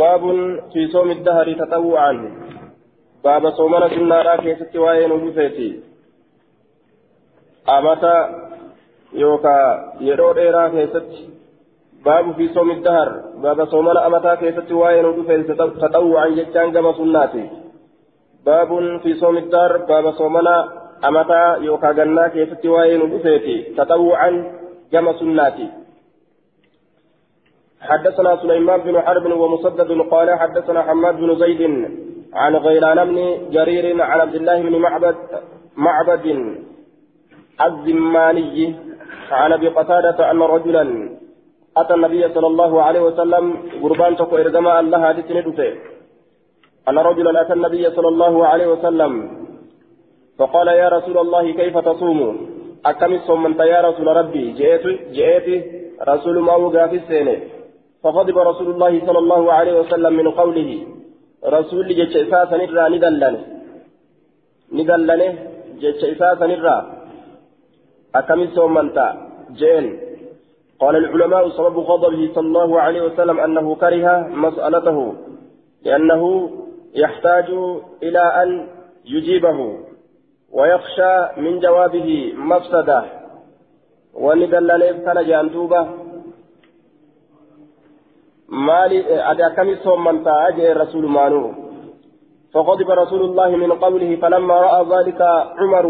باب في صوم الدهر تطوعا. باب صومنا سنة كيست وين وجفيتي أمتى يوكا يرو ديرا كيست باب في صوم الدهر. باب صومنا أمتى كيست وين وجفيتي تطوعا جتان كما سناتي. باب في صوم الدهر. باب صومنا أمتى يوكا جنا كيست وين وجفيتي تطوعا كما سناتي. حدثنا سليمان بن حرب ومسدد قال حدثنا حماد بن زيد عن غيلان بن جرير عن عبد الله بن معبد معبد الزماني عن أبي قتادة أن رجلا أتى النبي صلى الله عليه وسلم قربان تقو ارجما الله هذه أن رجلا أتى النبي صلى الله عليه وسلم فقال يا رسول الله كيف تصوم؟ أكم صومت يا رسول ربي جئت جئت رسول ما وقع في السنة فغضب رسول الله صلى الله عليه وسلم من قوله. رسول جيش إساسا نرى ندلنه. ندلنه جيش إساسا نرى أكم سومنتا جين. قال العلماء سبب غضبه صلى الله عليه وسلم أنه كره مسألته. لأنه يحتاج إلى أن يجيبه. ويخشى من جوابه مفسدة. وندلنه كان جانتوبه مالي أدى كم صومن تاجي الرسول مانو فغضب رسول الله من قوله فلما رأى ذلك عمر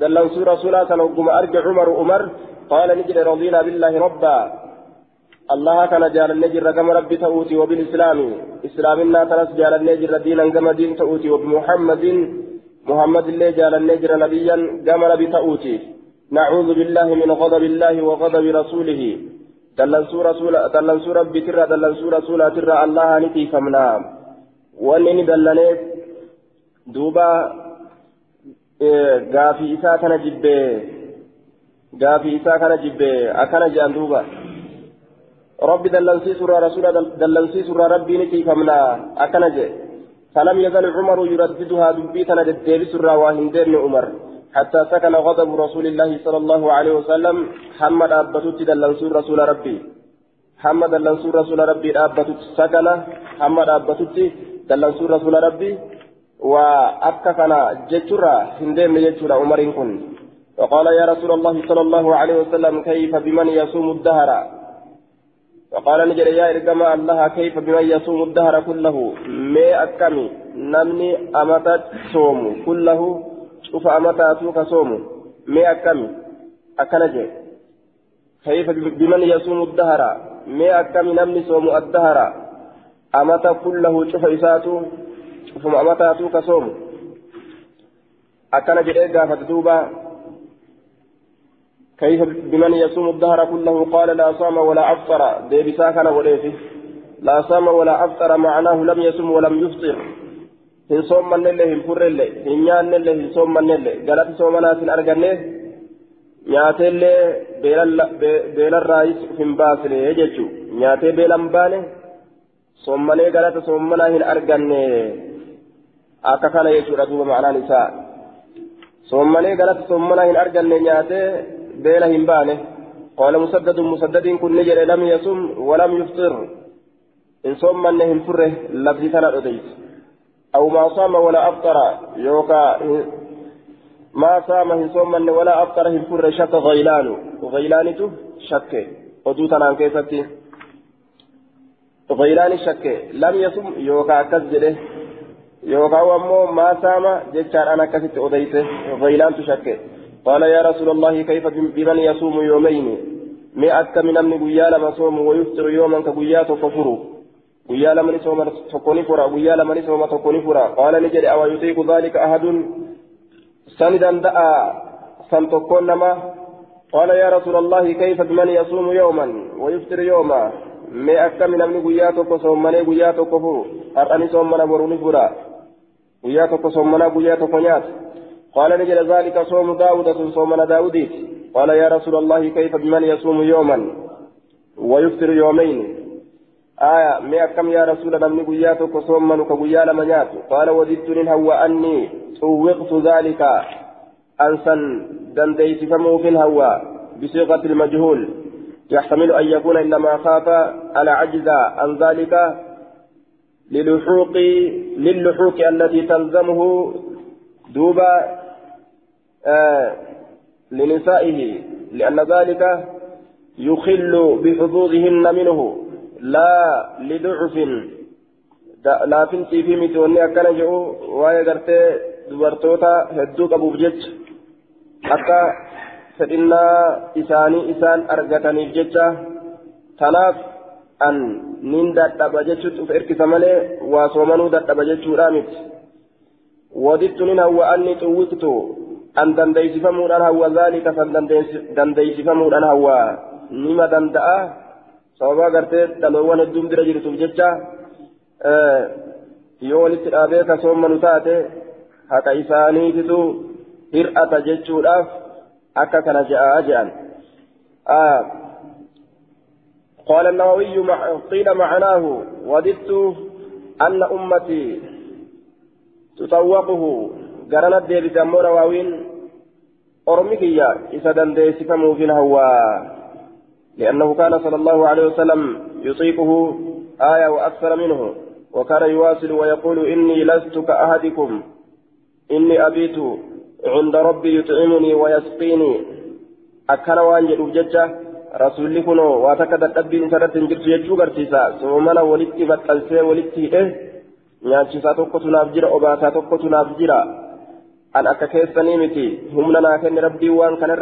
دلن سورة سورة نقوم أرجع عمر عمر قال نجد رضينا بالله ربا الله كان جعل النجر كما ربي تؤتي وبالإسلام إسلامنا ترس جعل النجر دينا كما دين تؤتي وبمحمد محمد الله جعل النجر نبيا كما ربي تؤتي نعوذ بالله من غضب الله وغضب رسوله dallansuu rasuula dallansuu rabbitirra dallansuu rasuulaatirra allaha ni tiifamna wanni ni dallaneef duuba gaafii isaa kana jibbee gaafii isaa kana jibbee akkana jedhan duuba rabbi dallansiisurraa rasuula dallansiisurraa rabbii ni tiifamna akkana jedhe فلم يزل عمر يرددها دبيتنا دبيس الرواهن دين عمر حتى سكن غضب رسول الله صلى الله عليه وسلم. حمد أبتت دلنسور رسول ربي. حمد دلنسور رسول ربي أبتت سكن. حمد أبتت دلنسور رسول ربي. وأكفنا جترا هندين جترا عمر كن. وقال يا رسول الله صلى الله عليه وسلم كيف بمن يصوم الدهر؟ وقال نجري يا إرقما الله كيف بمن يصوم الدهر كله؟ ما أكمي نمني أمتت صوم كله. شوف أمتاتو كصوم ما أكمي أكنجي كيف بمن يصوم الدهر ما أكمي نمني صوم الدهر أمت كله شوف إساتو شوف أمتاتو كصوم أكنجي إيقا فتدوبا كيف بمن يصوم الدهر كله قال لا صام ولا أفطر ديبسا كان وليفي لا صام ولا أفطر معناه لم يصم ولم يفطر hin soommannellee hin furrellee hin nyaannellee hin soommannellee galati soomanaas hin arganne nyaateellee beelarraayis hin baasne jechuu nyaatee beelan baane soommanee galata soommanaa hin arganne akka kana jechuudha duuba ma'anaan isaa soommanee galata soommanaa hin arganne nyaatee beela hin baane musaddadiin kun ni jedhe lam yasum walam yuftir hin soommanne hin furre labsii kana dhodeyse أو ما صام ولا أفطر يوكا ما صام هن صوما ولا أفطر هن فر شك غيلان. غيلانته شك. ودوتا عن كيفتي غيلان شك. لم يصم يوكا كذبه يوكا ومو ما صام جتشار أنا كست أديته غيلان تشك قال يا رسول الله كيف بمن يصوم يومين؟ مئة من أمن قيال ما صوم ويفطر يوما كقيات ففروا. Guyyaa lamani sooma tokko ni fura guyyaa lamani sooma tokko ni fura qaala ni jedhe awa yutiiqu dhalika ahadun sani danda'a san tokkoon nama yasuumu yawman wayuftir yawma mee akkami namni guyyaa tokko soommanee guyyaa tokko furu har'ani soommana boru ni fura guyyaa tokko soommanaa guyyaa tokko nyaata qaala ni jedhe dhalika soomu daawuda sun soomana daawudiiti qaala yaa rasuula allahi kayfa biman yasuumu yawman ويفطر يومين آية مي أكم يا رسول نمني قياتك صوما كقيا لما قال وددت هو أني سوقت ذلك أنسا دنديت فمو في الهوى بصيغة المجهول. يحتمل أن يكون إنما خاف على عجز عن ذلك للحوق للحوق التي تلزمه دوبا آه لنسائه لأن ذلك يخل بحظوظهن منه. لا لضعف. لا فنتي في متوني أكن جئوا وهي قرتي دبرتوتا هدو قبوب جج. حتى فإن إساني إسان أرغتني ججة. تناف أن نين دادaba jechuutti uf erkisa malee waa soomanuu dadhaba jechuudha miti وددت من هو أني طوقت أن دنديسفمودان هو ذلك فدنديسفمودان هو. نما دندأ sababa gartee dhaloowwan hedduun bira jirtuuf jecha yoo walitti dhaabee ka soommanu taate haqa isaaniititu hir'ata jechuudhaaf akka kana je'aa je'an قال النووي قيل معناه وددت أن أمتي تطوقه قرنت ديبت أمو رواوين أرمكيا إذا دنديسفموا في الهواء لأنه كان صلى الله عليه وسلم يطيقه آية وأكثر منه وكان يواصل ويقول إني لست كأحدكم إني أبيت عند ربي يطعمني ويسقيني أكل وأنجل ججة rasuulli kunoo waa takka dadhabbiin isarratti hin jirtu jechuu garsiisa soomana walitti baxxansee walitti hidhe nyaachisaa tokkotu naaf jira obaasaa tokkotu naaf jira an akka keessanii miti humna naa kenne rabbiin waan kana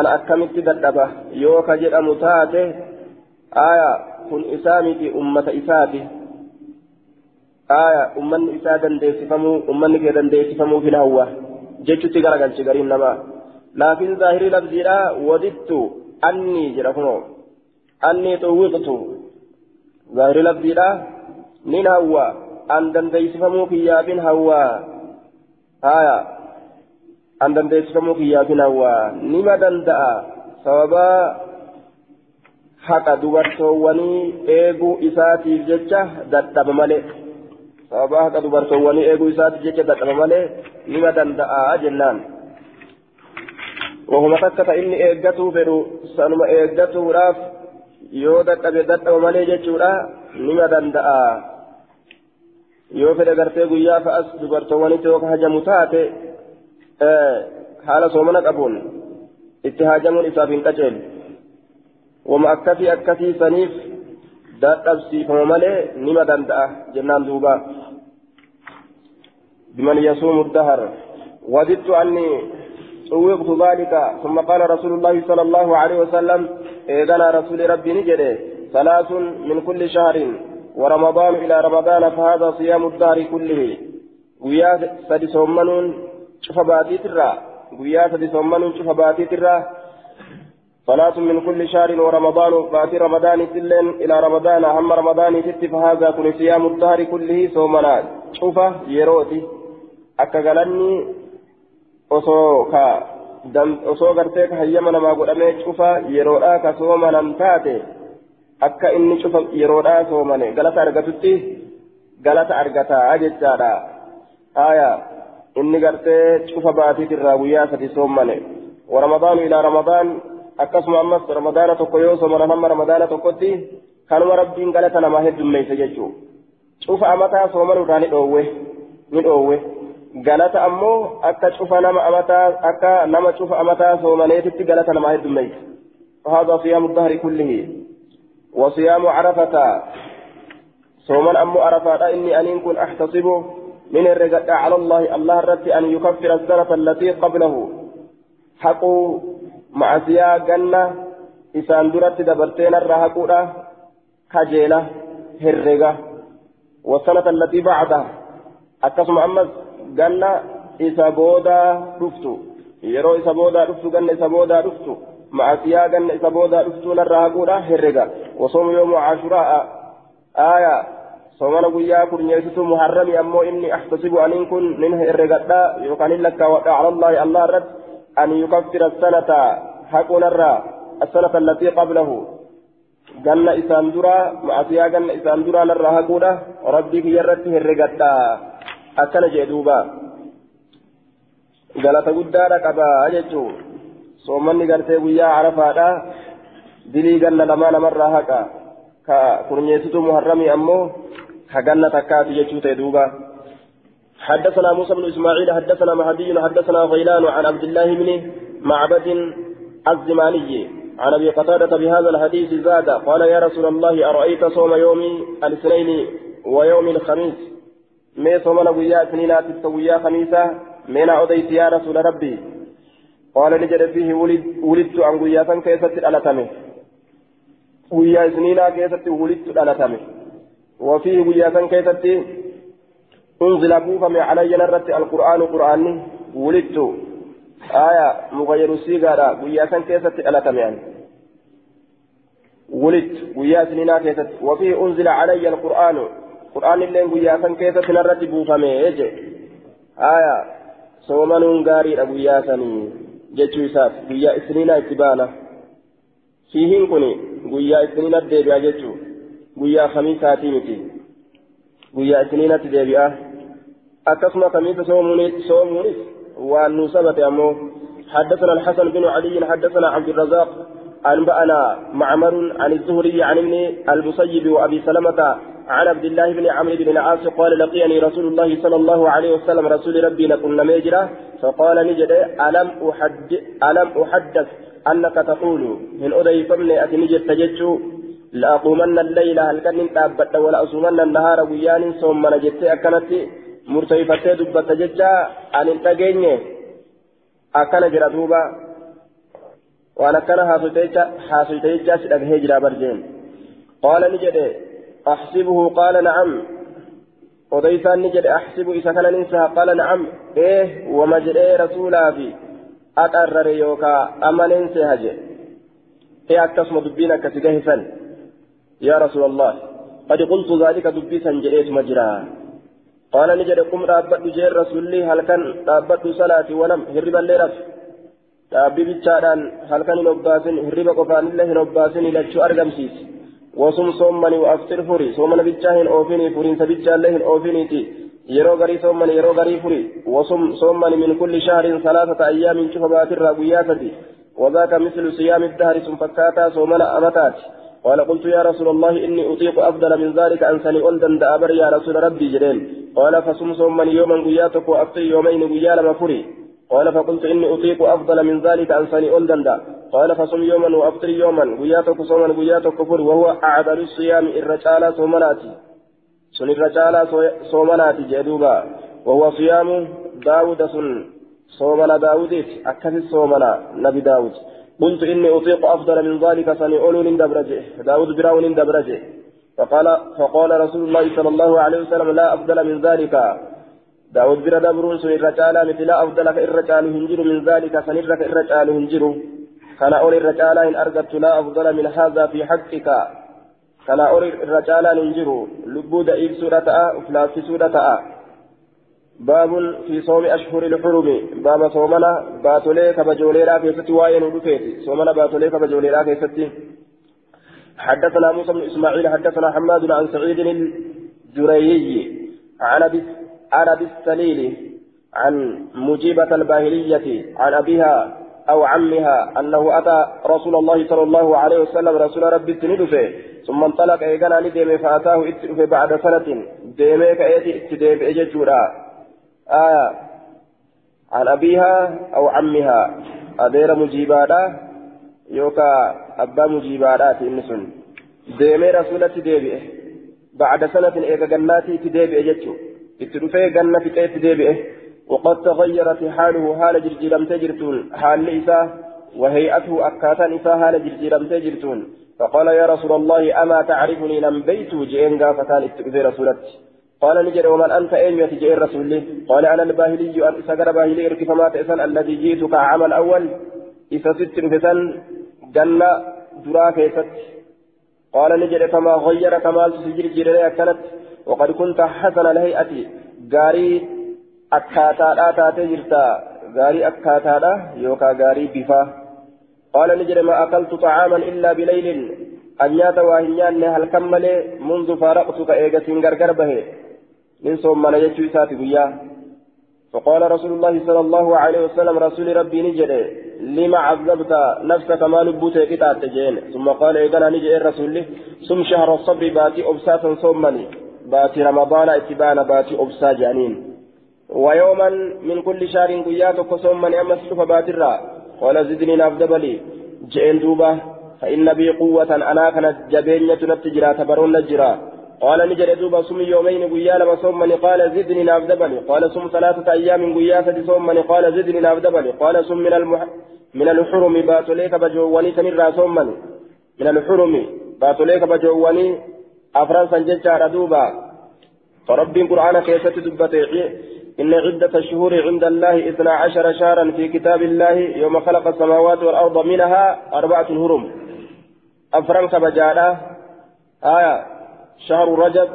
akkamitti dadhaba yoo ka jedhamu taate aya kun isaa miti ummata isaati aya ummanni isaa dandeessifamuu ummanni kee dandeessifamuuf hin hawwa jechutti garagalchi gariin namaa لكن ظاهر لفظي وددت أني جرفنو أني طوقت ظاهر لفظي من هو أن دنديسفمو كيابين هو آية أن دنديسفمو كيابين هو نما دندأ سببا haqa dubartoowwanii eeguu isaatiif jecha dadhaba malee sababa haqa dubartoowwanii eeguu isaatiif jecha dadhaba malee nima danda'a jennaan وهما تكتا إني إيجاتو فدو سنما إيجاتو راف yoo dadhabe dadhaba malee jechuudha nima danda'a yoo fedhe gartee guyyaa fa'as dubartoowwanitti yoo hajamu taate haala soomana qabuun itti hajamuun isaaf hin qaceelu wama akkasii akkasii saniif dadhabsiifama malee nima danda'a jennaan duuba biman yasuumu dahar wadittu anni طوقت ذلك ثم قال رسول الله صلى الله عليه وسلم إذن رسول ربي نجده ثلاث من كل شهر ورمضان إلى رمضان فهذا صيام الدهر كله ويا سدي سومنون شوف باتي ترى ويا سدي سومنون شوف باتي ترى ثلاث من كل شهر ورمضان باتي رمضان سلين إلى رمضان هم رمضان ست فهذا كل صيام الدهر كله سومنا شوف يروتي أكغلني ka osoo gartee ka hayyama namaa godhamee cufa yeroodhaa ka soomanan taate akka inni cufa yeroodhaa soomane galata argatutti galata argataa jechaadha aya inni gartee cufa baatiitirraa guyyaa sadi soomane ورمضان إلى رمضان akkasuma ammas ramadaana tokko yoo soomanan hamma ramadaana tokkotti kanuma rabbiin galata namaa heddummeeyse jechuu cufa amataa soomanuudhaa ni dhoowwe ni dhoowwe galata ammoo akka cufa nama amataa akka nama cufa amataa soomaneetitti galata namaa heddummeeyse فهذا صيام الدهر كله وصيام عرفة صوما أم عرفة إني أن كن أحتسب من الرجاء على الله الله الرد أن يكفر السنة التي قبله حق مع سيا جنة إسان درت دبرتين الرهقودة كجيلة هرقة والسنة التي بعدها أكسم أمس dhuftu yeroo isa boodaa dhuftu ganna isa boodaa dhuftu macasiyaa ganna isa boodaa dhuftu narraa haquudha herrega wasoomu yoomu cashuraa aya soomana guyyaa kurnyeessitu muharrami ammoo inni ahtasibu aniin kun nin herregadha yookaan hin lakkaawwadha cala allahi allah irratti an yukaffira sanata haqunarraa السنة التي قبله dura macasiyaa ganna isaan dura narraa haquudha rabbii kiyyarratti herregadha akkana jee duuba galata guddaadha qabaa jechuu soomanni gartee guyyaa carafaadha dilii ganna lamaa namarraa haqa ككرنيسة محرمي أمو كجنة تكات يجوت دوبا حدثنا موسى بن إسماعيل حدثنا مهدي حدثنا غيلان عن عبد الله بن معبد الزماني عن أبي قتادة بهذا الحديث زاد قال يا رسول الله أرأيت صوم يوم الاثنين ويوم الخميس مي صومنا ويا اثنين ويا خميسة من أوديت يا رسول ربي قال نجد فيه ولد ولدت عن ويا كيست الألتمه ويا اثنين كيست ولدت الألتمه وفيه ويا كيست أنزل بوفم علي نرت القرآن قرآني. ولدت. آية مغير السيغارة ويا كان كيست ألتمه ولدت. ويا سنينا كيست وفيه أنزل علي القرآن. قرآن اللي ويا كان كيست نرت بوفم يجي آية. gaariidha guyyaa sanii jechuu isaaf guyyaa isniina itti baana fiihiin kun guyyaa jechuu guyyaa kamiisaatii miti? Guyyaa isniinatti deebi'a akkasuma kamiisa soomuunis? Waan nu sabate ammoo حدثنا الحسن بن علي حدثنا عبد الرزاق أنبأنا معمر عن الزهري عن ابن المسيب وأبي سلمة عن عبد الله بن عمرو بن العاص قال لقيني رسول الله صلى الله عليه وسلم رسول ربي نقول ميجرة فقال نجد ألم أحد ألم أحدث أنك تقول من أدي فمن أتنجد تجدت لأقومن الليل هل كان تابت ولا أصومن النهار ويان ثم نجدت أكنت مرتيفة دبت ججا أن انتقيني أكن جردوبا وأنا كان حاسوتيجا سيدك هجرا برجين قال نجد أحسبه قال نعم وديسان نجد أحسب إذا كان ننسى قال نعم إيه ومجد إيه رسولا في أقرر يوكا أما ننسى هجي إيه أكتسم دبينا كسجهسا يا رسول الله قد قلت ذلك دبيسا جئت مجرى قال نجد قم رابط جير رسولي هل كان رابط صلاة ونم هرب الليلة رابي بيتشاران هل كان نباسن هرب قفان الله نباسن إلى شو أرقم سيسي وصم صومني وأفطر فري صومنا بيتشاهن أوفيني فرين سبيتشا لهن اوفينيتي يرو غري صومني يرو غري فري وصم صومني من كل شهر ثلاثة أيام شوف باتر رابياتي وذاك مثل صيام الدهر ثم فكاتا صومنا أمتات قال قلت يا رسول الله إني أطيق أفضل من ذلك أن سني ألدن دابر يا رسول ربي جرين قال فصم صومني يوما قياتك وأفطر يومين قيا لما فري قال فقلت إني أطيق أفضل من ذلك أن سني ألدن دأ. قال فصم يوما وأفطر يوما قياتك صوما قياتك كفر وهو أعدل الصيام الرجال صومناتي. سن الرجال صومناتي جدوبا وهو صيام داود سن صومنا داود أكثر صومنا نبي داود. قلت إني أطيق أفضل من ذلك سني أولو دبرجه داود براون دبرجه فقال فقال رسول الله صلى الله عليه وسلم لا أفضل من ذلك. داود برا دبرون سن الرجال مثل لا أفضل كالرجال هنجر من ذلك سنرك الرجال هنجر. كان أولي الرجال إن أرجت لا أفضل من هذا في حقك. كان أولي الرجال هنجر. لبود إيب سورة أفلاس سورة باب في صوم أشهر الحرم. باب صومنا باتولي كبجولي لا كيستي واين ودفيتي صومنا باتولي كبجولي لا كيستي حدثنا موسى بن إسماعيل حدثنا حماد عن سعيد الجريي عن أبي عن السليل عن مجيبة الباهلية عن أبيها أو عمها أنه أتى رسول الله صلى الله عليه وسلم رسول ربي تندفه ثم انطلق إيقنا ندم فأتاه بعد سنة. ديميك إيتي اتدفه إججورا آية عن أبيها أو عمها أدير مجيبادا يوكا أبا مجيبادا إنسون ديمي رسولة ديبئه بعد سنة إيقا جناتي تديبئه جتشو اتدفه جنة تديبئه وقد تغيرت حاله حال جرجيرم تجرتون حال إساه وهيئته أكاتا إساه حال جرجيرم تجرتون فقال يا رسول الله أما تعرفني لم بيت جئن قافتان اتقذي رسولتي قال نجد ومن أنت أين يتجئ الرسول قال أنا الباهلي أن إسقر باهلي إرك فما تأسن الذي جئتك عام الأول إذا ست فسن جنة درا كيست قال نجد فما غير كمال سجر جريا كانت وقد كنت حسن الهيئة. غاري أكاتا تاتي جرتا. غاري أكاتا يوكا غاري بفا. قال نجد ما أكلت طعاما إلا بليل. أن يات واهنيان هل كمل منذ فارقتك إيجا سنغرغر به من صوم من يجو ساتي فقال رسول الله صلى الله عليه وسلم رسول ربي نجد لما عذبت نفسك ما لبوتك قطعت جين ثم قال إيقنا نجي الرسول ثم شهر الصبر باتي أبساتا صومني باتي رمضان اتبانا باتي أبسا جانين. ويوما من كل شهر قياتك صومني أما سلف باترا. قال زدني نافدبلي جئن دوبة فإن بي قوة أنا كانت جبينية نتجرا تبرون نجرا. قال نجر دوبا صم يومين قيا لما صومني قال زدني نافدبلي قال صم ثلاثة أيام قيا صومني قال زدني نافدبلي قال صم من المح من الحرم باتوليك بجواني سنرا صومني من الحرم باتوليك بجواني أفران سنججار دوبا. فرب القرآن كيسة دبته إن عدة الشهور عند الله إثنا عشر شهرا في كتاب الله يوم خلق السماوات والأرض منها أربعة هرم أفران كبجارة آية. شهر رجب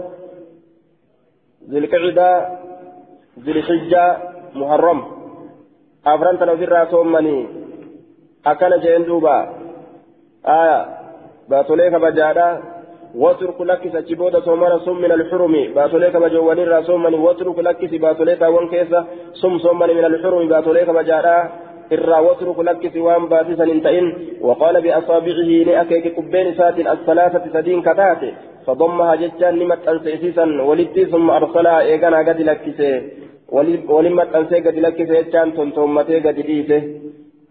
ذي القعدة ذي الحجة محرم. أفران تنفر صومني أكل جين دوبا. آية. باتوليك بجارة واترك لك سجبود صومنا صم من الحرم. باتوليك بجواني راسومن واترك لك باتوليك وان كيسا صم صومن من الحرم. باتوليك بجارة إرى واترك لك سوان باسسا انتئن. وقال بأصابعه لأكيك قبين سات الثلاثة سدين كتاتي. فضمها جتان لمت أنسيسيسا ولدتي ثم أرسلها إيقنا قد لكسي ولمت أنسي قد لكسي جتان تنتمتي قد ليسي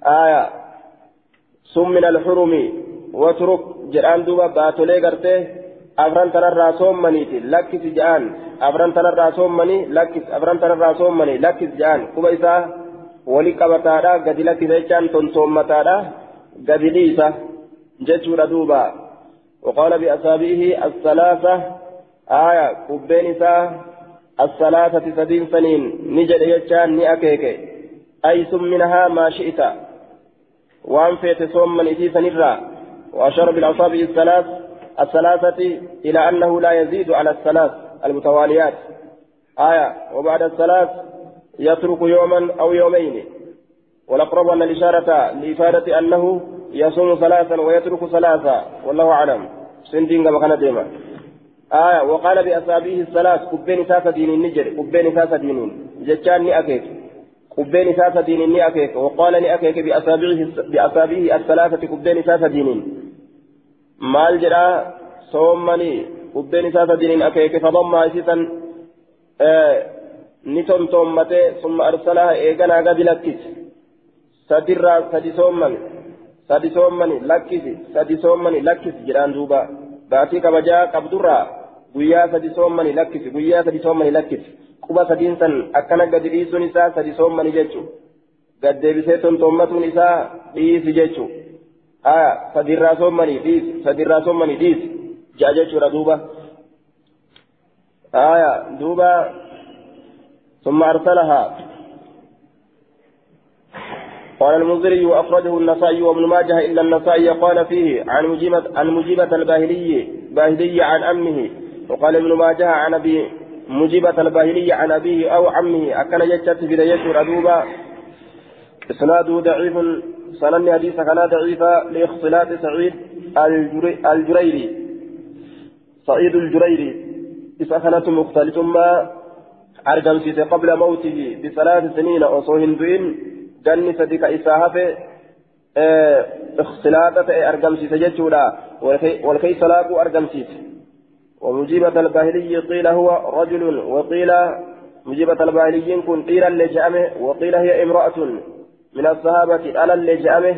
آية. ثم من الحرم. واترك. جران دوبا باتولي غرتي أفران تنرى صومنيتي لكس جان. أفران تنرى صومني لكس أفران تنرى صومني لكس جان. كوبا إسا. ولي قبطارا قد لكس جان تنصومتارا قد ليسا جتشور دوبا. وقال بأصابعه الثلاثة آية كبين إسا الثلاثة سدين سنين نجد يجان نأكيك أي منها ما شئت. وأن فيت صومن إتي سنرى. وأشار بالأصابع الثلاث الثلاثة إلى أنه لا يزيد على الثلاث المتواليات. آية وبعد الثلاث يترك يوما أو يومين. والأقرب أن الإشارة لإفادة أنه يصوم ثلاثا ويترك ثلاثا والله أعلم. سندين كما كان ديما. آية وقال بأصابعه الثلاث كبين ساسة دين النجر كبين ساسة دين جتان أكيد. كبين ساسة دين أكيد. وقال لأكيد بأصابعه بأصابعه الثلاثة كبين ساسة دين maal jedhaa soommanii bubbeen isaa sadiiniin akeeke fadammaa isiisan ni tontoommatee summa arsalaa eeganaa gadi lakkisi sadirraa sadi soommani sadi soommani lakkisi sadi soommani lakkisi jedhaan duuba baatii kabajaa qabdurraa guyyaa sadi soommani lakkisi guyyaa sadi soommani lakkisi quba sadiin san akkana gadi dhiisuun isaa sadi soommani jechuu gaddeebisee tontoommatuun isaa dhiisi jechuu آية سدير صومني ديس سدير صومني ديس جاجة شورا دوبا آية دوبا ثم أرسلها قال المنذري وأخرجه النسائي وابن ماجه إلا النسائي قال فيه عن مجيبة عن مجيبة الباهلي باهلي عن أمه. وقال ابن ماجه عن أبي مجيبة الباهلي عن أبيه أو عمه. أكن يجت في يشور أدوبا إسناده ضعيف. سنن حديث كان ضعيفا لاختلاط سعيد الجريري. سعيد الجريري. إذا كانت مختلط ما أرقم قبل موته بثلاث سنين أصو هندوين جني صديق إساها آه اختلاطة أرقم سيسجد والكي سلاق أرقم سيس ومجيبة الباهلي قيل هو رجل وقيل مجيبة الباهليين كن قيل لجأمه وقيل هي امرأة من الصحابة ألا اللي جامه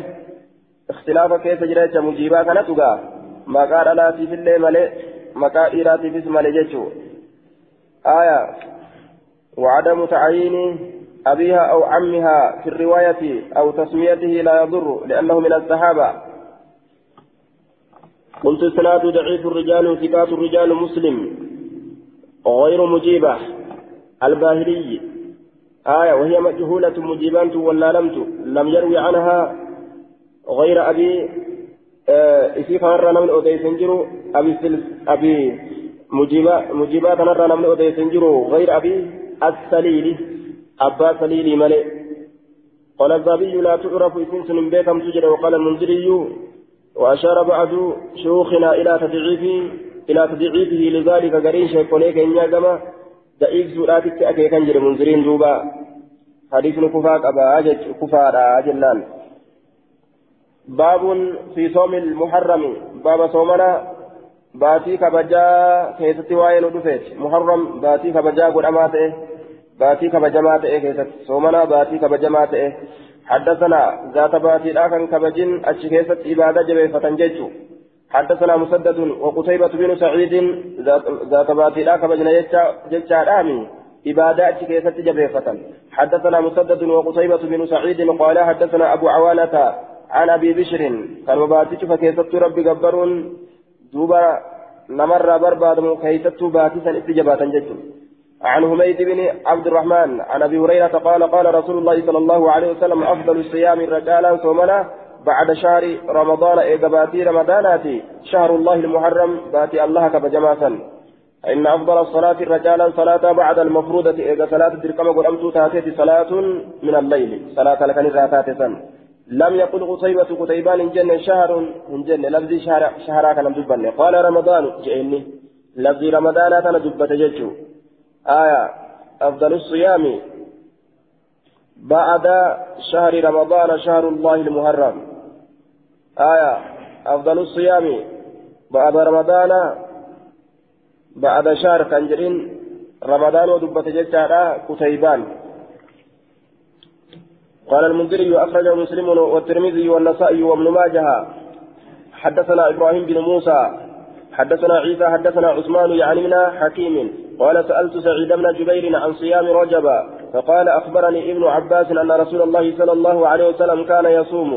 اختلاف كيف جريت مجيبا كانت ما قال ألا في اللي ملئ ما قال إيراتي في اسم آية وعدم تعيين أبيها أو عمها في الرواية أو تسميته لا يضر لأنه من الصحابة. قلت السناد ضعيف الرجال ثقات الرجال مسلم. غير مجيبة. الباهلي. آية وهي مجهولة مجيبان ولا لمت لم يروي عنها غير أبي آه إسيف نرى من أودي سنجرو. أبي سلس أبي مجيبا مجيبات نرى من أودي سنجرو. غير أبي السليل. أبا سليل ملئ قال الذهبي لا تعرف سن بكم تجد وقال المنذري وأشار بعض شيوخنا إلى تضعيفه إلى تضعيفه لذلك قرين شيخونيك إن يا ضعيف سوراتك أكيكا جري منذرين دوبا حديث كفاك أبا أجج كفارا جنان باب في صوم المحرم باب صومنا باتي كبجا كيست واين ودفت محرم باتي كبجا قد أماته باتي كبجمات إيه كيست صومنا باتي كبجمات إيه حدثنا ذات باتي لكن كبجن أشكيست إبادة جبه فتنججو حدثنا مسدد وقتيبة بن سعيد ذات باتي لا كبجن ججا رامي إبادة أشكيست جبه فتن حدثنا مسدد وقتيبة بن سعيد قال حدثنا أبو عوانة عن أبي بشر كان باتي فكيست ربي جبرون دوبا نمر برباد كيست باتي سن استجابة ججو عن هميد بن عبد الرحمن عن أبي هريرة قال قال رسول الله صلى الله عليه وسلم أفضل الصيام رجالا صومنا بعد شهر رمضان ايقباتي رمضاناتي شهر الله المحرم باتي الله كبجماسا إن أفضل الصلاة رجالا صلاة بعد المفروضة إذا صلاة تركم قدمت تاتي صلاة من الليل صلاة لك نراتات سن لم يقل قتيبة قتيبان جنة شهر إن جنة لفظي شهر شهرا كان قال رمضان جئني. لفظي رمضان أنا دبت جيتشو. آية أفضل الصيام بعد شهر رمضان شهر الله المحرم. آية أفضل الصيام بعد رمضان بعد شهر كنجرين. رمضان ودبت ججارا كتيبان. قال المنذري أخرجه مسلم والترمذي والنسائي وابن ماجه. حدثنا إبراهيم بن موسى. حدثنا عيسى. حدثنا عثمان يعني حكيم. قال سألت سعيد بن جبير عن صيام رجب فقال أخبرني ابن عباس أن رسول الله صلى الله عليه وسلم كان يصوم.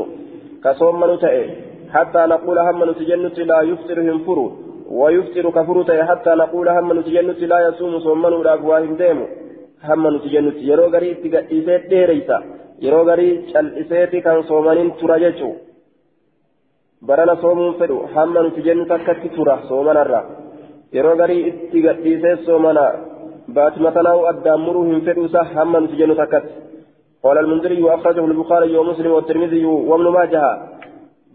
كصوم من حتى نقول هم نتجنت لا يفطر ينفر ويفطر كفر حتى نقول هم نتجنت لا يصوم صوم من لا قواهم ديم. هم نتجنت يرو غري تيسيت ديريسا يرو غري cal'iseeti kan soomaniin tura jechuu. Barana soomuun fedhu hamma nuti jennu takkatti tura soomanarraa yeroo garii itti gadhiisee soomana baatimatanaa'u addaan muruu hin fedhuusa hamma nuti jennu takkatti. قال المنذري وأخرجه البخاري ومسلم والترمذي وابن ماجه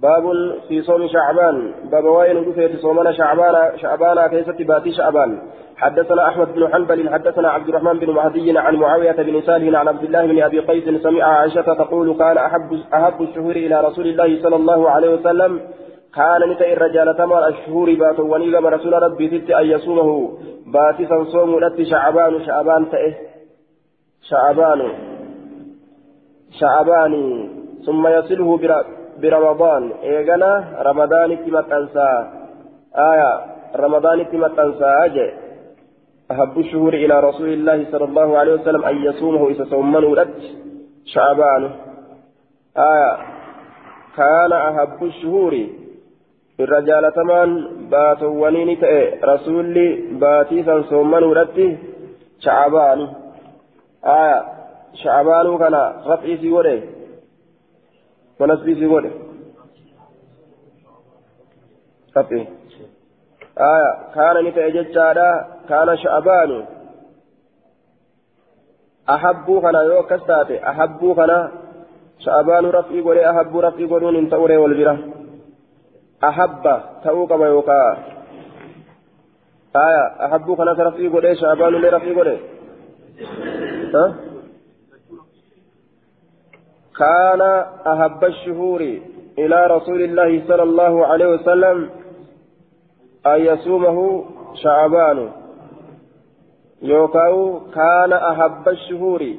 باب في صوم شعبان باب وين في صومنا شعبان شعبان كيست باتي شعبان حدثنا أحمد بن حنبل حدثنا عبد الرحمن بن مهدي عن معاوية بن سالم عن عبد الله بن أبي قيس سمع عائشة تقول كان أحب أحب الشهور إلى رسول الله صلى الله عليه وسلم كان نتأي الرجال تمر الشهور باتوا ونيغم رسول ربي ست أن يصومه. باتسا صوم لت شعبان شعبان تأه. شعبان. شعبان. ثم يصله برمضان. إيغانا رمضان تمتنسى آية. رمضان تمتنسى أجي. أحب الشهور إلى رسول الله صلى الله عليه وسلم أن يصومه إذا صومنه لت شعبان. آية. كان أحب الشهور الرجال تمان باتوانين تأي رسولي باتيسا صومنه لت شعبان آية شعبان كان رفعي في وده ونسبي في وده رفعي آية كان نتأجج كان شعبان أحبوا كان يوكس تاتي أحبوا كان شعبان رفعي ولي أحب رفعي ولون انت أوري والبرة أحب تأوك ما يوكا آية أحبوا كان رفعي ولي شعبان لي رفعي ولي ها؟ كان أحب الشهور إلى رسول الله صلى الله عليه وسلم أن يصومه شعبان. يوكاو كان أحب الشهور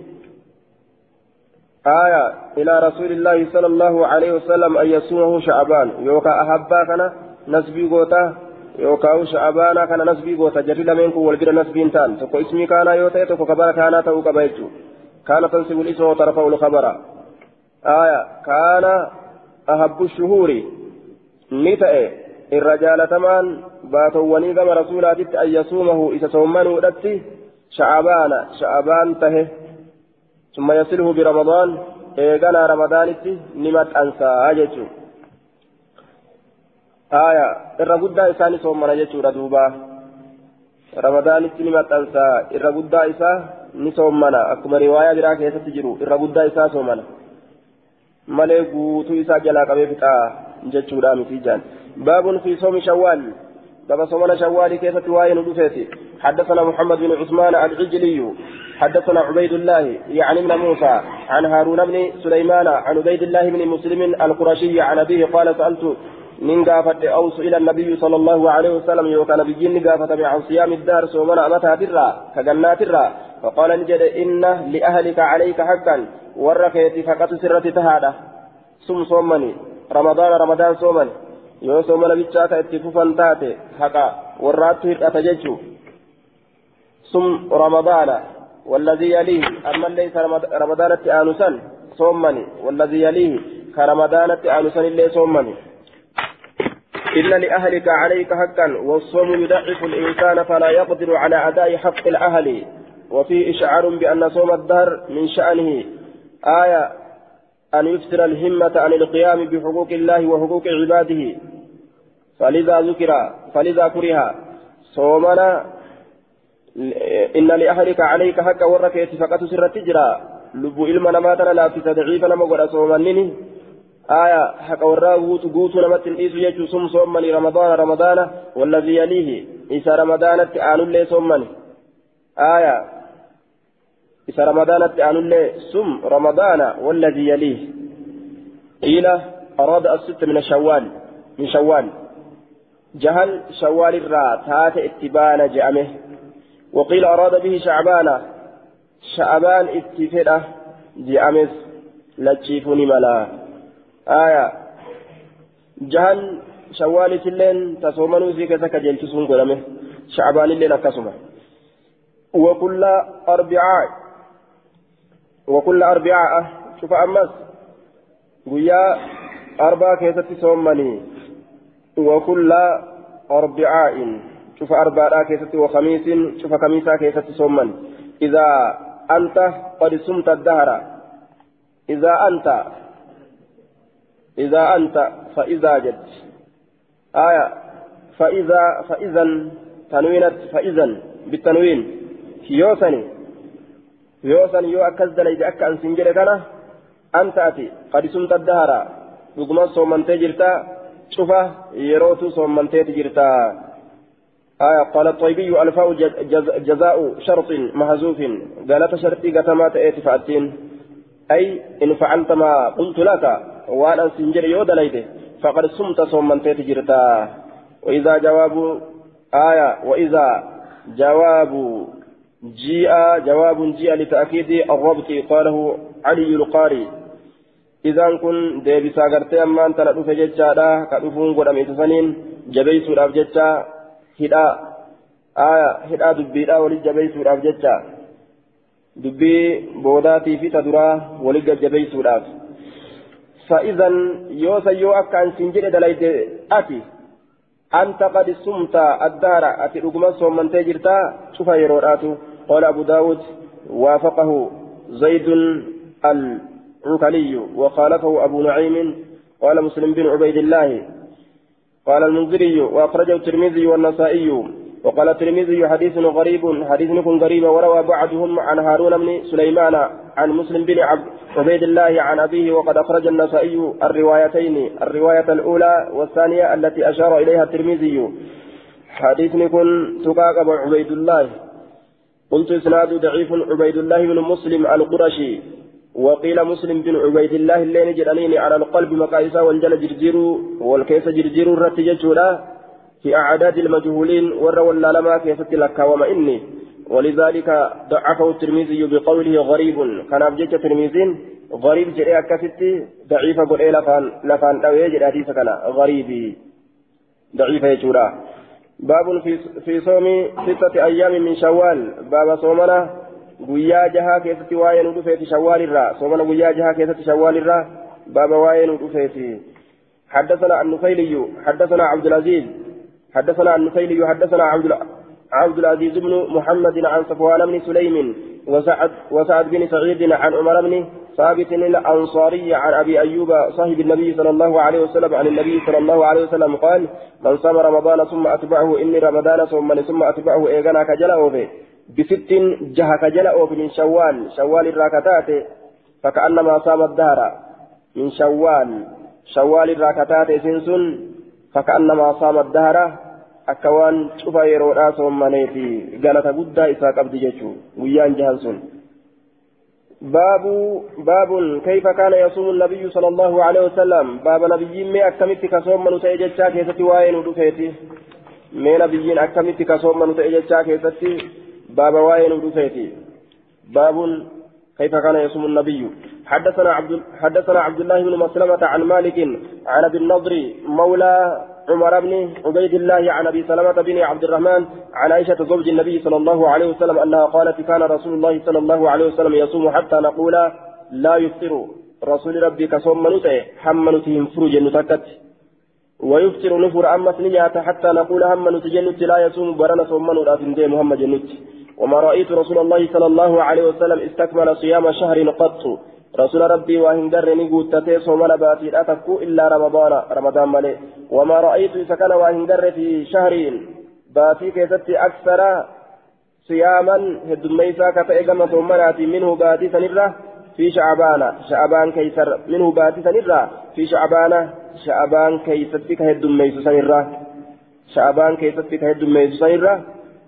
آية إلى رسول الله صلى الله عليه وسلم أن يصومه شعبان. يوكا أحبا كان نسبي قوتا يوكاو شعبانا كان نسبي قوتا. جري منكم والبر نسبي انتان. تكو اسمي كان يوتا تكو كبار كان تو كبايتو كان تنسب الاسم وترفع الخبر. آية كان أحب الشهور. نتأ الرجال تمان baatowwanii gama rasuulaatitti an yasuumahu isa soommanuudhatti sha'abaana sha'abaan tahe summa yasilhu biramadaan eeganaa ramadaanitti ni maxxansaa jechuu aya irra guddaa isaa ni soommana jechuudha duuba ramadaanitti ni maxxansaa irra guddaa isaa ni soommana akkuma riwaayaa biraa keessatti jiru irra guddaa isaa soomana malee guutuu isaa jalaa qabee fixaa jechuudha صومنا شوالي كيف توائن ودفيتي حدثنا محمد بن عثمان العجلي. حدثنا عبيد الله يعني ابن موسى عن هارون بن سليمان عن عبيد الله بن مسلم القرشي عن أبيه قال سألت من قافت أوس إلى النبي صلى الله عليه وسلم يوكان بجن قافت عن صيام الدار سومنا أمتها ترى كجنات ترى فقال نجد إن لأهلك عليك حقا وركيت فقط سرة تهادة سم صومني. رمضان رمضان صومني. Yoo soomana bichaa ka itti fufan taate haqa warraattu hir'ata jechuu? Sum ramadaana والذي يليه أما ليس رمضان آنسا صومني والذي يليه كرمضان آنسا اللي صومني إن لأهلك عليك حقا والصوم يضعف الإنسان فلا يقدر على أداء حق الأهل وفيه إشعار بأن صوم الدهر من شأنه آية أن يفتر الهمة عن القيام بحقوق الله وحقوق عباده. فلذا ذكر فلذا كره. صومنا إن لأهلك عليك حق ورك فقط سر تجرى. لبو إلما نماتنا لا في تدعيف نما قد صومنني آية حق ورا غوت غوت نمت إيسو يجو سم صومني رمضان رمضان والذي يليه. إيسا رمضان تعالوا لي صومني. آية إذا رمضان تعالوا سم رمضان والذي يليه إلى أراد الست من شوال من شوال جهل شوال الرا تات اتبان جأمه وقيل أراد به شعبان شعبان اتفده جأمس لتشيفني ملا آية جهل شوال سلين تصومنوا زي كذا كجلتسون قلمه شعبان الليل أكسمه وكل أربعاء وكل أربعاء شوف أمس. ويا أربعة كيست صومني وكل أربعاء شوف أربعة كيست وخميس شوف خميسة كيست صومني إذا أنت قد صمت الدهر. إذا أنت إذا أنت فإذا جد. آية فإذا فإذا تنوينت فإذا بالتنوين. يوسني. يوسن يو أكز دليد أكا أن سنجل كان أنت أتي قد سمت الدهر رقما صومنتي جرتا شوفا يروتو صومنتي جرتا آية قال الطيبي ألفاء جزاء شرط محذوف قالت شرطي قتمات إيتي فأتين أي إن فعلت ما قلت لك وأنا سنجل يو دليد فقد سمت صومنتي جرتا وإذا جواب آية وإذا جواب جيء جواب جيء لتأكيد الربط قاله علي القاري. إذا كن ديبسا غرتي أما أنت لأدوف جتشا كأدوفون قد أميت سنين جبيسو راف جتشا هدا. آية هدا دبيرا ولي جبيسو راف جتشا دبي بوداتي في تدرا ولي جبيسو راف فإذا يوسا يو أكا سنجد دلائد أتي. أنت قد سمت الدار أتي رقما صومن تجرتا شوف يروراتو قال أبو داود وافقه زيد العكلي وخالفه أبو نعيم قال مسلم بن عبيد الله. قال المنذري وأخرجه الترمذي والنسائي وقال الترمذي حديث غريب حديث نكون غريب وروى بعضهم عن هارون بن سليمان عن مسلم بن عبد عبيد الله عن أبيه وقد أخرج النسائي الروايتين الرواية الأولى والثانية التي أشار إليها الترمذي. حديث نكون تقاقب عبيد الله. قلت إسناد ضعيف عبيد الله بن مسلم القرشي. وقيل مسلم بن عبيد الله اللين جرانين على القلب مقايسا والجل جرجير والكيس جرجير الرتججولا في أعداد المجهولين ور ولا لما كيست لك وما إني ولذلك ضعفه الترمذي بقوله غريب. كان أبجيك ترمذين غريب جري أكستي ضعيف قل إيه لفان لفان أو يجري حديث كان غريبي. ضعيف يجورا باب في صوم ستة أيام من شوال. باب صومنا keessatti waa'ee nu dhufeeti shawwaal irraa soomana guyyaa jahaa keessatti shawwaal irraa baaba waa'ee nu dhufeeti حدثنا النفيلي حدثنا عبد العزيز. حدثنا النفيلي حدثنا عبد عبد العزيز بن محمد عن صفوان بن سليم وسعد وسعد بن سعيد عن عمر بن ثابت الأنصاري عن أبي أيوب صاحب النبي صلى الله عليه وسلم عن النبي صلى الله عليه وسلم قال من صام رمضان ثم أتبعه إني رمضان ثم ثم أتبعه إيغانا كجلا أوفي. بست جهة كجلا أوفي من شوال شوال الراكتات فكأنما صام الدهر من شوال شوال الراكتات سنسن فكأنما صام الدهر cufa yeroodhaa soommaneeti galata guddaa isaa qabdi jechuu guyyaan jahan sun باب باب كيف كان يصوم النبي صلى الله عليه وسلم؟ باب نبي مي أكملت كصوم من تأججا كيستي واين ودفيتي مي نبي أكملت كصوم من تأججا كيستي باب واين ودفيتي باب كيف كان يصوم النبي؟ حدثنا عبد حدثنا عبد الله بن مسلمة عن مالك عن أبي النضر مولى عمر بن عبيد الله عن أبي سلمة بن عبد الرحمن عن عائشة زوج النبي صلى الله عليه وسلم أنها قالت كان رسول الله صلى الله عليه وسلم يصوم حتى نقول لا يفطر رسول ربي كصوم منوته حمنتهم فروج نتكت. ويفطر نفر اما سنيات حتى نقول هم نتجنت لا يصوم برنا صوم في محمد جنت. وما رأيت رسول الله صلى الله عليه وسلم استكمل صيام شهر قط. رسول ربي وهن درني قوتتي صوم باتي أتكو إلا رمضان رمضان ملي. وما رأيت سكن وهن در في شهر باتي كيست أكثر صياما هدميسا كتئقم صومناتي منه باتي سنرة في شعبان. شعبان كيسر منه باتي سنرة في شعبان. شعبان كيست كهدميس سنرة. شعبان كيست كهدميس سنرة.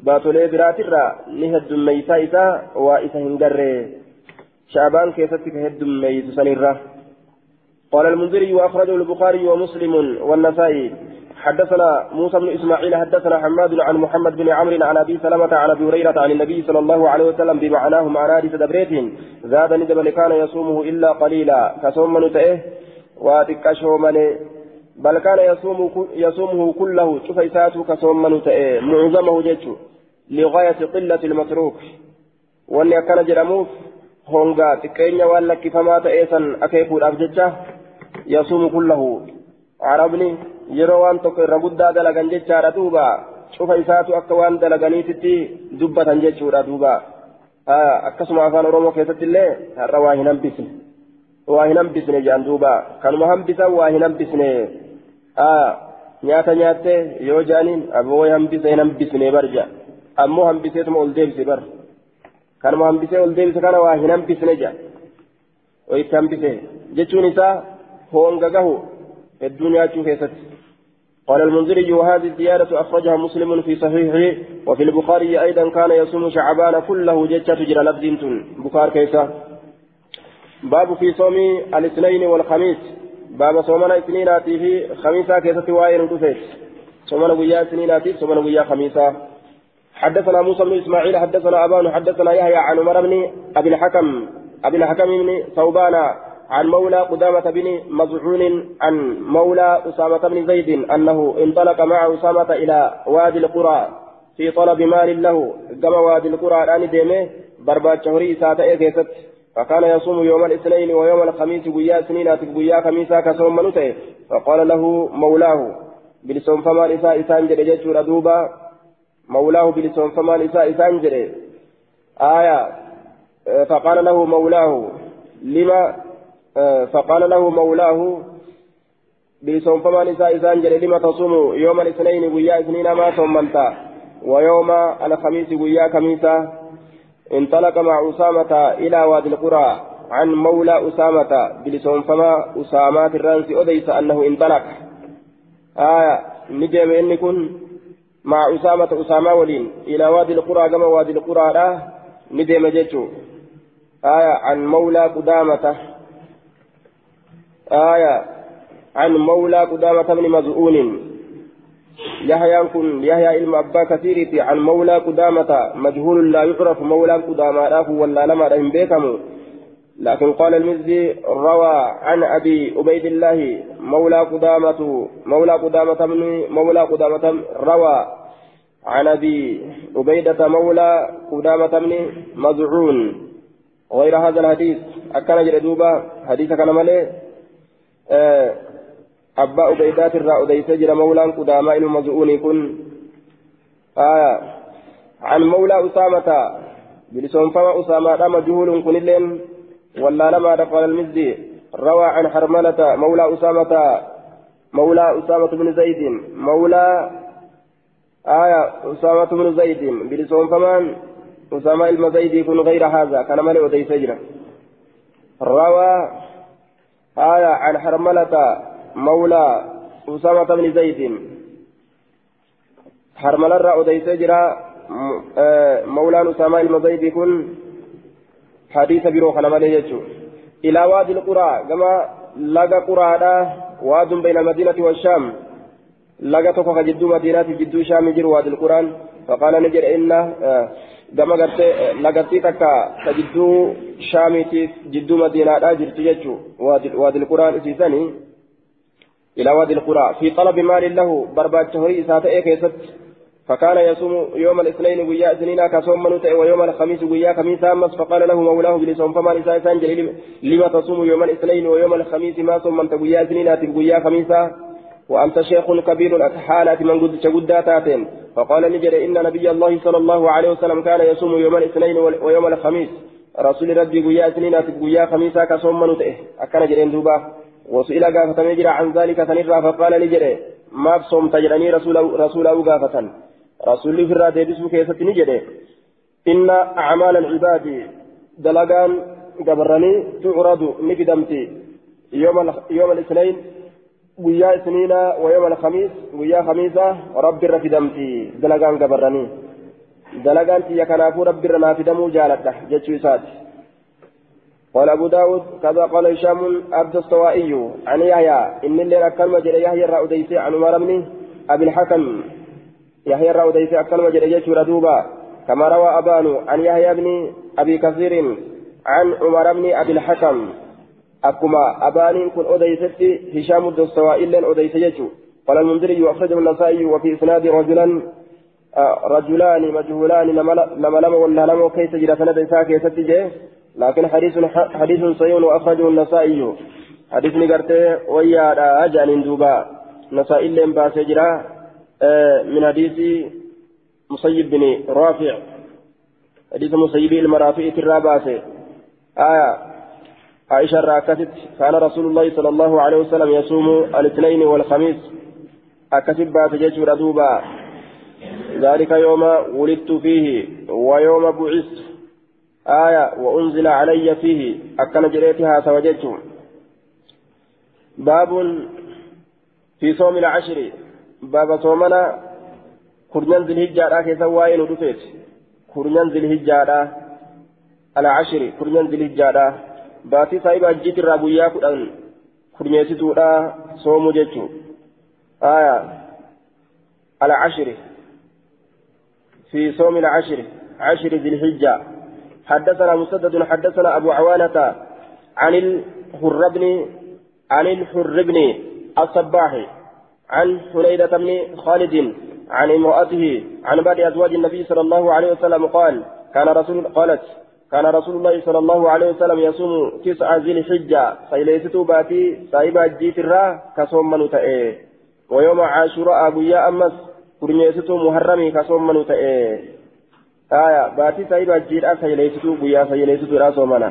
biraatirraa ni heddummeeysaa isaa waa isa hin garree شعبان كيفتك كهدم ميت سنيرة قال المنذري وأخرجه البخاري ومسلم والنسائي. حدثنا موسى بن إسماعيل حدثنا حماد عن محمد بن عمرو عن أبي سلمة عن أبي هريرة عن النبي صلى الله عليه وسلم بمعناه معنى حديث دبريت. زاد ندب كان يصومه إلا قليلا. كصوم من تئه واتكشو من بل كان يصوم يصومه كله. شوف كصوم من تئه معظمه جيشه لغاية قلة المتروك. وأن كان جرموف hongaa xiqqeenya waan lakkifamaa ta'ee san akeekuudhaaf jecha yasuumu kullahu arabni yeroo waan tokko irra guddaa dalagan jechaadha duuba cufa isaatu akka waan dalaganiititti dubbatan jechuudha duuba akkasuma afaan oromoo keessatti illee har'a waa hin hambisne waa hin hambisne jedhan duuba kanuma hambisan waa hin hambisne nyaata nyaatte yoo jedhaniin aboo hambise hin hambisne barja ammoo hambiseetuma ol deebise bar kanuma hambisee ol deebise kana waa hin hambisne jedha wayitti hambise. Jechuun isaa honga gahu hedduu nyaachuu keessatti. قال المنذري وهذه الزيادة أخرجها مسلم في صحيحه وفي البخاري أيضا كان يصوم شعبان كله جتة تجرى لبزنت بخار كيسا باب في صوم الاثنين والخميس باب صومنا اثنيناتي في خميسا كيسة وائر دفيت صومنا ويا اثنيناتي صومنا ويا خميسا حدثنا موسى بن إسماعيل حدثنا أبان حدثنا يحيى عن عمر بن أبي الحكم أبي الحكم بن ثوبان عن مولى قدامة بن مزعون عن مولى أسامة بن زيد أنه انطلق مع أسامة إلى وادي القرى في طلب مال له. كما وادي القرى الآن ديمه برباد شهري ساتة كيست. فكان يصوم يوم الاثنين ويوم الخميس بويا سنين بويا خميسا كصوم منوته. فقال له مولاه بلسون فما إساء إسان جرجت ردوبا مولاه بلسون فمان إساء إسان جري آية فقال له مولاه لما فقال له مولاه بلسون فمان إساء إسان جري لما تصوم يوم الاثنين ويا اثنين ما صومنتا ويوم الخميس ويا خميسا انطلق مع أسامة إلى وادي القرى عن مولى أسامة بلسون فما أسامات الرانس أديس أنه انطلق. آية نجم إن كن مع أسامة أسامة ولين. إلى وادي القرى كما وادي القرى لا. ندم جيتشو. آية عن مولى قدامة. آية عن مولى قدامة بن مزعون. يحيى كن يحيى علم أبا كثير عن مولى قدامة. مجهول لا يعرف مولى قدامة له ولا لما رهم بيكم لكن قال المزي روى عن أبي عبيد الله مولى قدامة مولى قدامة من مولى قدامة روى عن أبي عبيدة مولى قدامة من مزعون. غير هذا الحديث. أكن جردوبا حديث كان ملي أه أبا عبيدات الرأى أديس جرى مولى قدامة إلى مزعون كن آه عن مولى أسامة بلسون فما أسامة مجهول كن ولا لما قال المزي روى عن حرملة مولى أسامة مولى أسامة بن زيد مولى آية أسامة بن زيد بلسون فمان أسامة المزيد يكون غير هذا كان ملئ ودي سجرة روى آية عن حرملة مولى أسامة بن زيد. حرمل الرا أديس جرا مولان أسامة المزيد كن حديث برو خنمالي يجو إلى وادي القرى كما لقى قرى واد بين المدينة والشام لقى تفق جدو مدينة جدو شام جر وادي القرآن فقال نجر إن gartee lagattii takka ta jidduu shaamiitiif jidduu madiinaadhaa jirtu jechuu waadil quraan isiisanii ilaa waadil quraa fi xalabi maalin lahu barbaacha horii isaa ta'ee keessatti فكان يصوم يوم الاثنين ويا سنين كصوم من ويوم الخميس ويا خميس أمس فقال له مولاه بلسوم فما نساء سانجل لما تصوم يوم الاثنين ويوم الخميس ما صوم من ويا سنين ويا خميسا وأنت شيخ كبير حالة من قد شقدا تاتين فقال نجد إن نبي الله صلى الله عليه وسلم كان يصوم يوم الاثنين ويوم الخميس. رسول ربي قيا سنين قيا خميسا كصوم من أكن جرين دوبا. وسئل قافة عن ذلك فقال نجد ما بصوم تجرني رسول رسول قافة رسول في الرادة بسم كيسة نجد إن أعمال العباد دلقان قبرني تعرض نقدمتي يوم يوم الاثنين alkhamiis guyyaa khamiisa rabbi irra fidamti dalagaan gabarranii. Dalagaan tiyya kanaafuu rabbi irra naa fidamuu jaaladha jechuu isaati. قال أبو داود كذا قال هشام عبد السوائي عن يحيى إن اللي أكلم جل يحيى الرأوديسي عن عمر بن أبي الحكم يحيى الرأوديسي أكلم جل يشور دوبا كما روى أبان عن يحيى بن أبي كثير عن عمر بن أبي الحكم. أكما أبانين كن أديست هشام الدستوائي لن أديس يجو قال المنذري وأخرجه النسائي وفي إسناد رجلا آه رجلان مجهولان لما لم ولا لم كيس جرى سند إساء كيس لكن حديث حديث صحيح وأخرجه النسائي. حديث نقرته ويا أجان دوبا نسائي لن باس من حديث مصيب بن رافع. حديث مصيب المرافع الرابعة آية عائشة راكتت كان رسول الله صلى الله عليه وسلم يصوم الاثنين والخميس. أكتب بات جيش ردوبا. ذلك يوم ولدت فيه ويوم بعثت. آية وأنزل علي فيه. أكن جريتها سوجدت باب في صوم العشر. باب صومنا كرنان ذي الهجة كيسا واين ودفت كرنان ذي الهجة العشر كرنان ذي الهجة baatii saahiba hajjiitirraa guyyaa kudhan kurmeessituudha soomu jechuun aya alcashiri في صوم العشر عشر ذي الحجة حدثنا مسدد حدثنا أبو عوانة عن الحر بن عن الحر بن الصباح عن حنيدة بن خالد عن امرأته عن بعض أزواج النبي صلى الله عليه وسلم قال كان رسول قالت كان رسول الله صلى الله عليه وسلم يصوم تسعة ذي الحجة فإليستو باتي صاحب الجيت الرا كصوم من ويوم عاشوراء أبويا أمس كرنيستو محرمي كصوم من آية باتي صاحب الجيت فإليستو بويا فإليستو را صومنا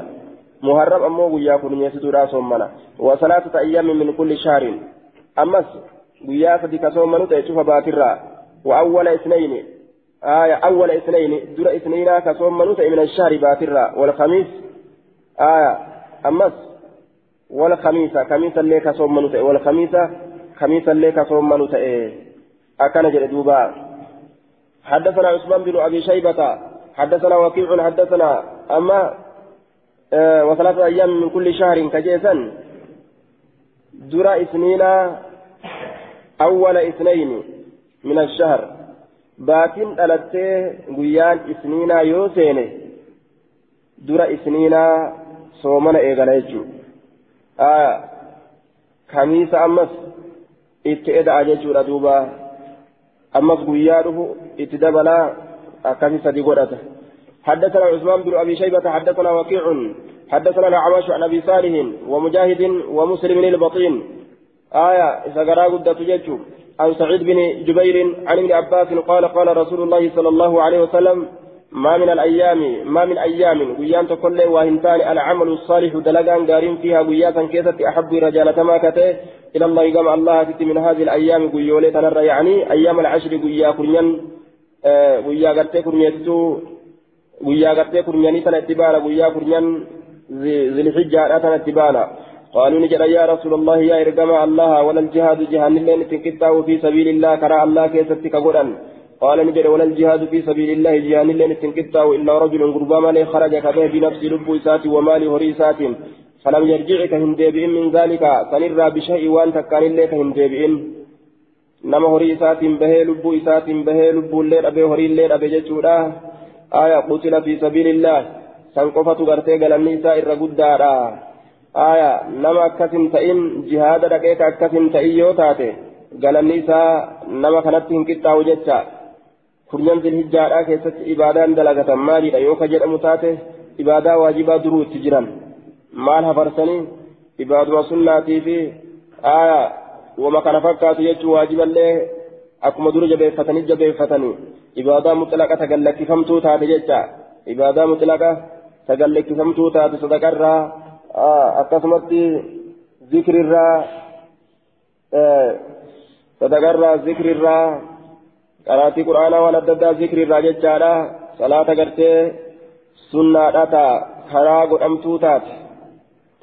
محرم أمو بويا كرنيستو را صومنا وثلاثة أيام من كل شهر. أمس كصوم من تأي شوف باتي الرا وأول اثنين آية أول اثنين دور اثنين كصوم منوت من الشهر باترة والخميس آية أمس والخميس خميس اللي كصوم منوت والخميس خميس اللي كصوم إيه أكن جلدوبا حدثنا عثمان بن أبي شيبة حدثنا وكيع حدثنا أما آه وثلاثة أيام من كل شهر كجيسا دور اثنين أول اثنين من الشهر dhalattee guyyaan isniinaa yoo seene dura isniinaa soomana eegala jechuudha kamiisa ammas itti eda'a jechuudha duuba ammas guyyaa dhufu itti dabalaa akkasi حدثنا عثمان بن ابي شيبه حدثنا وكيع حدثنا الأعمش عن ابي صالح ومجاهد ومسلم البطين آية إذا قرأ قد تججو. عن سعيد بن جبير عن ابن عباس قال قال رسول الله صلى الله عليه وسلم ما من الأيام ما من أيام قيام تقول وهنتان العمل الصالح دلقان قارين فيها قياسا كيست أحب رجالة ما كته إلى الله قام الله تتي من هذه الأيام قيولي تنرى يعني أيام العشر قيا كرنيان قيا قرتي كرنيتو قيا قرتي كرنياني تنتبانا قيا كرنيان ذي الحجة تنتبانا قالوا نجد يا رسول الله يا إرقام الله ولا الجهاد جهان اللين تنكتاه في سبيل الله كرى الله كيستك قرآن قال نجد ولا الجهاد في سبيل الله جهان لين تنكتا إلا رجل قربا مالي خرج كبه بنفس لب إسات ومال هريسات فلم يرجع كهندبئن من ذلك. سنرى بشيء وان تكان الله كهندبئن نما هري إسات به لب إسات به لب الليل أبي هري الليل أبي جتشورا آية قتل في سبيل الله. aya nama akkas hin ta'in jihaada dhaqee ka akkas hin ta'in yoo taate galanni isaa nama kanatti hin qixxaawu jecha. Kurnan zilhijjaadhaa keessatti ibaadaan dalagatan maaliidha? Yoo ka jedhamu taate ibaadaa waajibaa duruu itti jiran. Maal hafarsanii? Ibaaduma sunnaatii fi aya wama kana fakkaatu jechuun waajiballee akkuma dura jabeeffatanii jabeeffatanii. Ibaadaa muxlaqa tagallakkifamtuu taate jecha. Ibaadaa muxlaqa tagallakkifamtuu taate sadaqarraa. Akkasumatti zikrirraa sadaqarraa zikrirraa qaraatii quraanaa waan adda addaa zikrirraa jechaadha salaata gartee sunnaadha ta karaa godhamtuu taate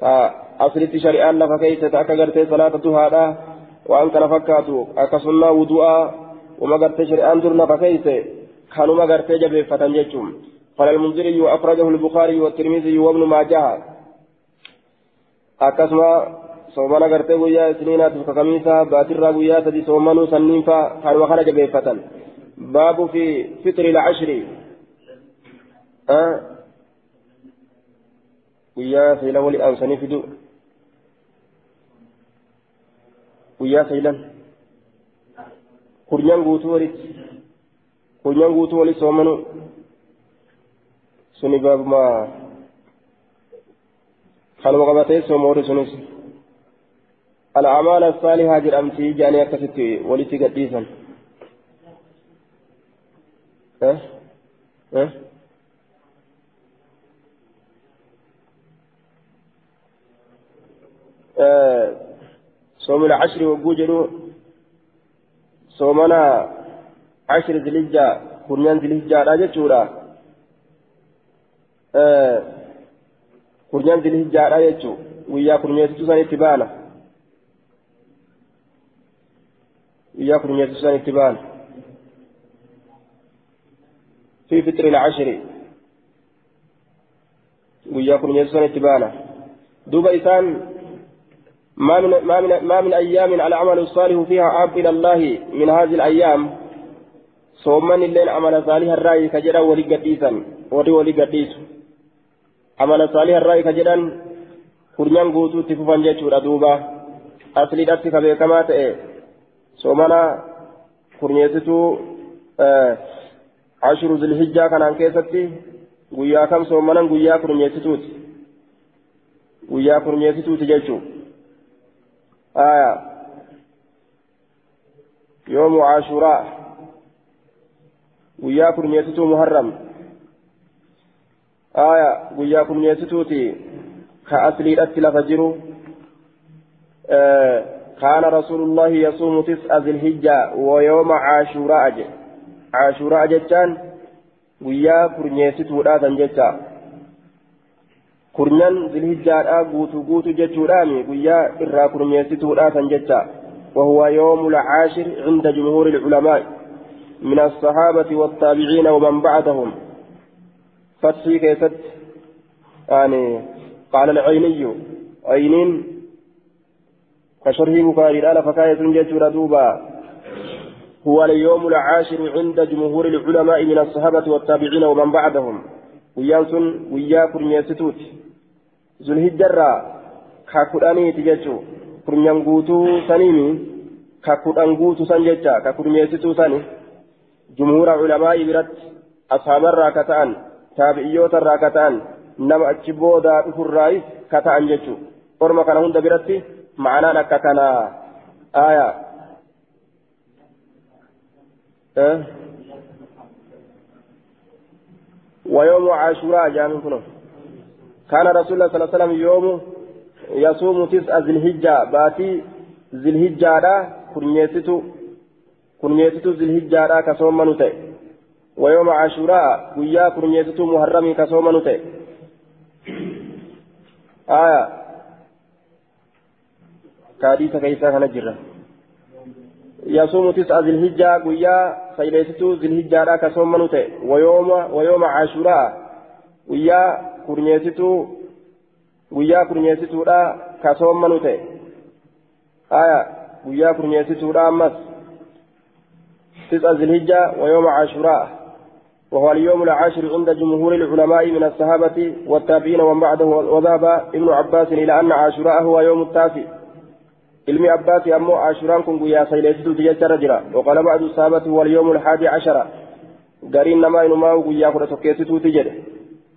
ta aslitti shari'aan lafa keeyse ta akka gartee salaata duhaadha waan kana fakkaatu akka sunnaa wudu'aa wama gartee shari'aan dur lafa keeyse kanuma gartee jabeeffatan jechuun قال المنذري وأخرجه البخاري والترمذي وابن ماجه أكسما soomana gartee guyyaa isniinaatiif kakamiisa baatirraa guyyaa sadi soomanuu sanniin faa kanuma kana jabeeffatan baabu fi fitri lcashri guyyaa sayla wali aansanii fidu guyyaa saylan kurnyan guutuu walitti kurnyan guutuu walitti soomanuu suni baabuma kanuma qabatee soomoori sunis الأعمال الصالحة جرمتي جاني أكستي ولتي قديسا أه؟ أه؟ أه صوم العشر وجوجلو صومنا عشر ذي الحجة كرنيان ذي الحجة لا جتشورا أه كرنيان ذي الحجة لا جتشو ويا كرنيان تساني تبانا إياكم يتسان اتبان في فطر العشر وإياكم يتسان اتبانا دوب إسان ما من ما من ما من أيام العمل الصالح فيها عاب إلى الله من هذه الأيام صومن الليل عمل صالح الرأي كجرا ولي قديسا ولي ولي قديس عمل صالح الرأي كجرا كرنيان قوتو تفوفان جيتشورا دوبا أصلي داتي كما تأي soomana kurnyeessituu ashuru zilhijjaa kanaan keessatti guyyaa kam soomanan guyyaa kurnyeessituuti guyyaa kurnyeessituuti jechuu aya yoomu ashuraa guyyaa kurnyeessituu muharram guyyaa kurnyeessituuti ka asliidhatti lafa jiru كان رسول الله يصوم تسع ذي الحجة ويوم عاشوراء عاشوراء جتان ويا كرنيست وداتا جتا ذي الحجة قوتو قوتو جتورامي ويا إرا كرنيست وداتا جتا وهو يوم العاشر عند جمهور العلماء من الصحابة والتابعين ومن بعدهم فتحي كيست يعني قال العيني عينين كشرح بخاري لا فكاية جدّ دوبا. هو اليوم العاشر عند جمهور العلماء من الصحابة والتابعين ومن بعدهم. ويانسون ويا كرنيستوت ذو الهجرة كاكوداني تججو كرنيان غوتو سنيني كاكودان غوتو سنججا كاكرنيستو سني. جمهور علماء برت أصحاب الراكتان. تابعيوت الراكتان نما أتشبودا الرايس كتان ججو orma kana hunda biratti ma'anaan akka kana aya ويوم عاشوراء جامع كنو كان رسول الله صلى الله عليه وسلم يوم يصوم تسع ذي الحجة باتي ذي منوتي ويوم عاشوراء ويا كنيستو محرمي كصوم منوتي آية كاديسة كيسا كان يصوم تسعة ذي الهجة قويا سيليستو ذي الهجة كصوم منوتي ويوم ويوم عاشوراء قويا كورنيستو قويا كورنيستو لا كصوم منوتي آية قويا كورنيستو لا أمس تسعة ذي الهجة ويوم عاشوراء وهو اليوم العاشر عند جمهور العلماء من الصحابة والتابعين ومن بعده وذهب ابن عباس إلى أن عاشوراء هو يوم التاسع. علم عباس أمو عاشوران كن قيا سيليتو تجد رجلا وقال بعض الصحابة هو اليوم الحادي عشر. قرين نما إنما قيا كنا تكيستو تجد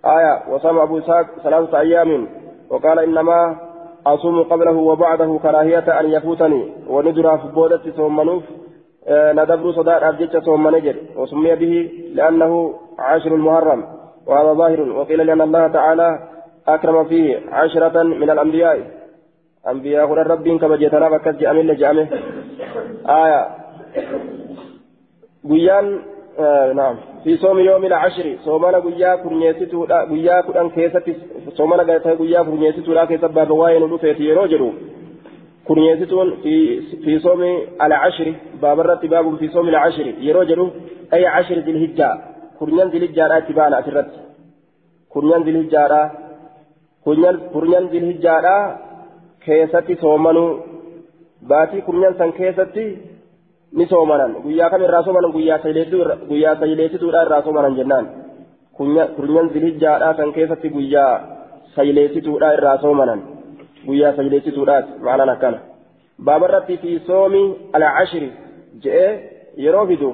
آية وصام أبو إسحاق ثلاثة أيام. وقال إنما أصوم قبله وبعده كراهية أن يفوتني. وندر في بودة ثم نوف ندبر صدار أبجد ثم نجر وسمي به لأنه عاشر المحرم وهذا ظاهر. وقيل لأن الله تعالى أكرم فيه عشرة من الأنبياء. أنبياء قرآن ربين كما جيتنا بكت جامل جامه آية. قيان آه نعم. في صوم يوم العشر صومنا قيا كرنيستو قيا كران كيست صومنا قيا كرنيستو لا كيسب باب واين ودفت يروجرو كرنيستون في في صوم العشر باب الرت باب في صوم العشر يروجرو أي عشر ذي الهجة كرنيان ذي الهجة تبانا أترت كرنيان ذي الهجة كرنيان ذي الهجة keessatti soomanuu baatii kurnyan san keessatti ni soomanan guyyaa kam irraa soomanan guyyaa sayleessituudha irraa soomanan jennaan kurnyan zilhijjaadhaa san keessatti guyyaa sayleessituudha irraa soomanan Guyyaa sayleessituudhaati ma'anaan akkana baabarratti fi soomi alcashiri je'ee yeroo fidu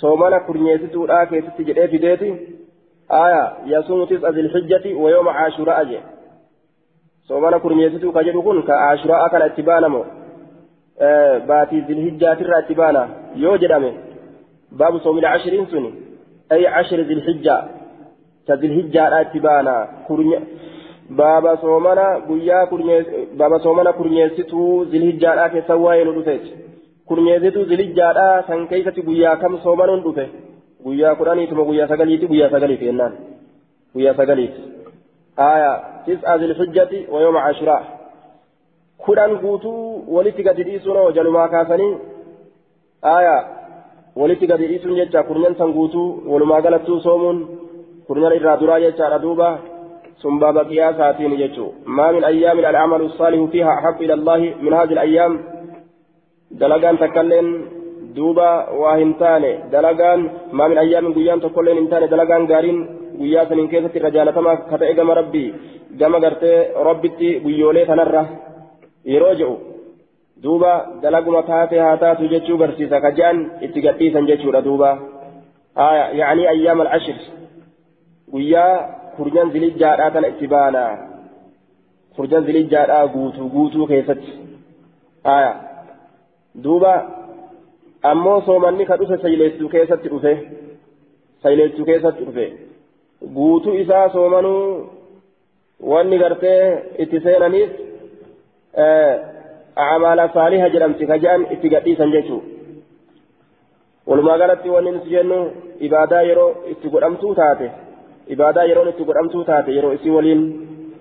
soomana kurnyeessituudhaa keessatti jedhee fideeti aya yasuumu tis'a zilhijjati wayooma caashura'a jedhe soomana kurnyeessituu ka jedhu kun ka ashuraa kana itti baanamo baatii zilhijjaatirraa itti baana yoo jedhame baabu soomila ashiriin sun ay ashiri zilhijjaa ta zilhijjaadha itti baana baaba soomana guyyaa baaba soomana kurnyeessituu zilhijjaadhaa keessa waa'ee nu dhufeeti kurnyeessituu zilhijjaadhaa san keessatti guyyaa kam soomanuun dhufe guyyaa kudhaniituma guyyaa sagaliiti guyyaa sagaliiti jennaan guyyaa sagaliiti آية تسعة ذي الحجة ويوم عاشوراء كلان قوتو ولتي قد يسون وجلما كاسني آية ولتي قد يسون جتا كرنان سنقوتو ولما قالتو صومون كرنان إرادورا جتا ردوبا ثم باب قياساتين جتو ما من أيام العمل الصالح فيها أحب إلى الله من هذه الأيام دلقان تكلم دوبا واهنتاني دلقان ما من أيام قيام تكلم انتاني دلقان قارين guyyaa saniin keessatti irra jaalatamaa ka ta'e gama rabbii gama gartee rabbitti guyyoolee kanarra yeroo jedhu duuba dalaguma taate haa taatu jechuu barsiisa ka je'an itti gadhiisan jechuudha duuba kurjan zilijjaadhaa tana itti baana kurjan zilijjaadhaa guutuu guutuu keessatti duuba ammoo soomanni ka dhufe sayleessuu keessatti dhufe sayleessuu keessatti dhufe guutuu isaa soomanuu wanni gartee itti seenaniif acmaala saaliha jedhamti ka jedhan itti gadhiisan jechuu walumaa galatti wanni nuti jennu ibaadaa yeroo itti godhamtuu taate godhamtuu taate yeroo isii waliin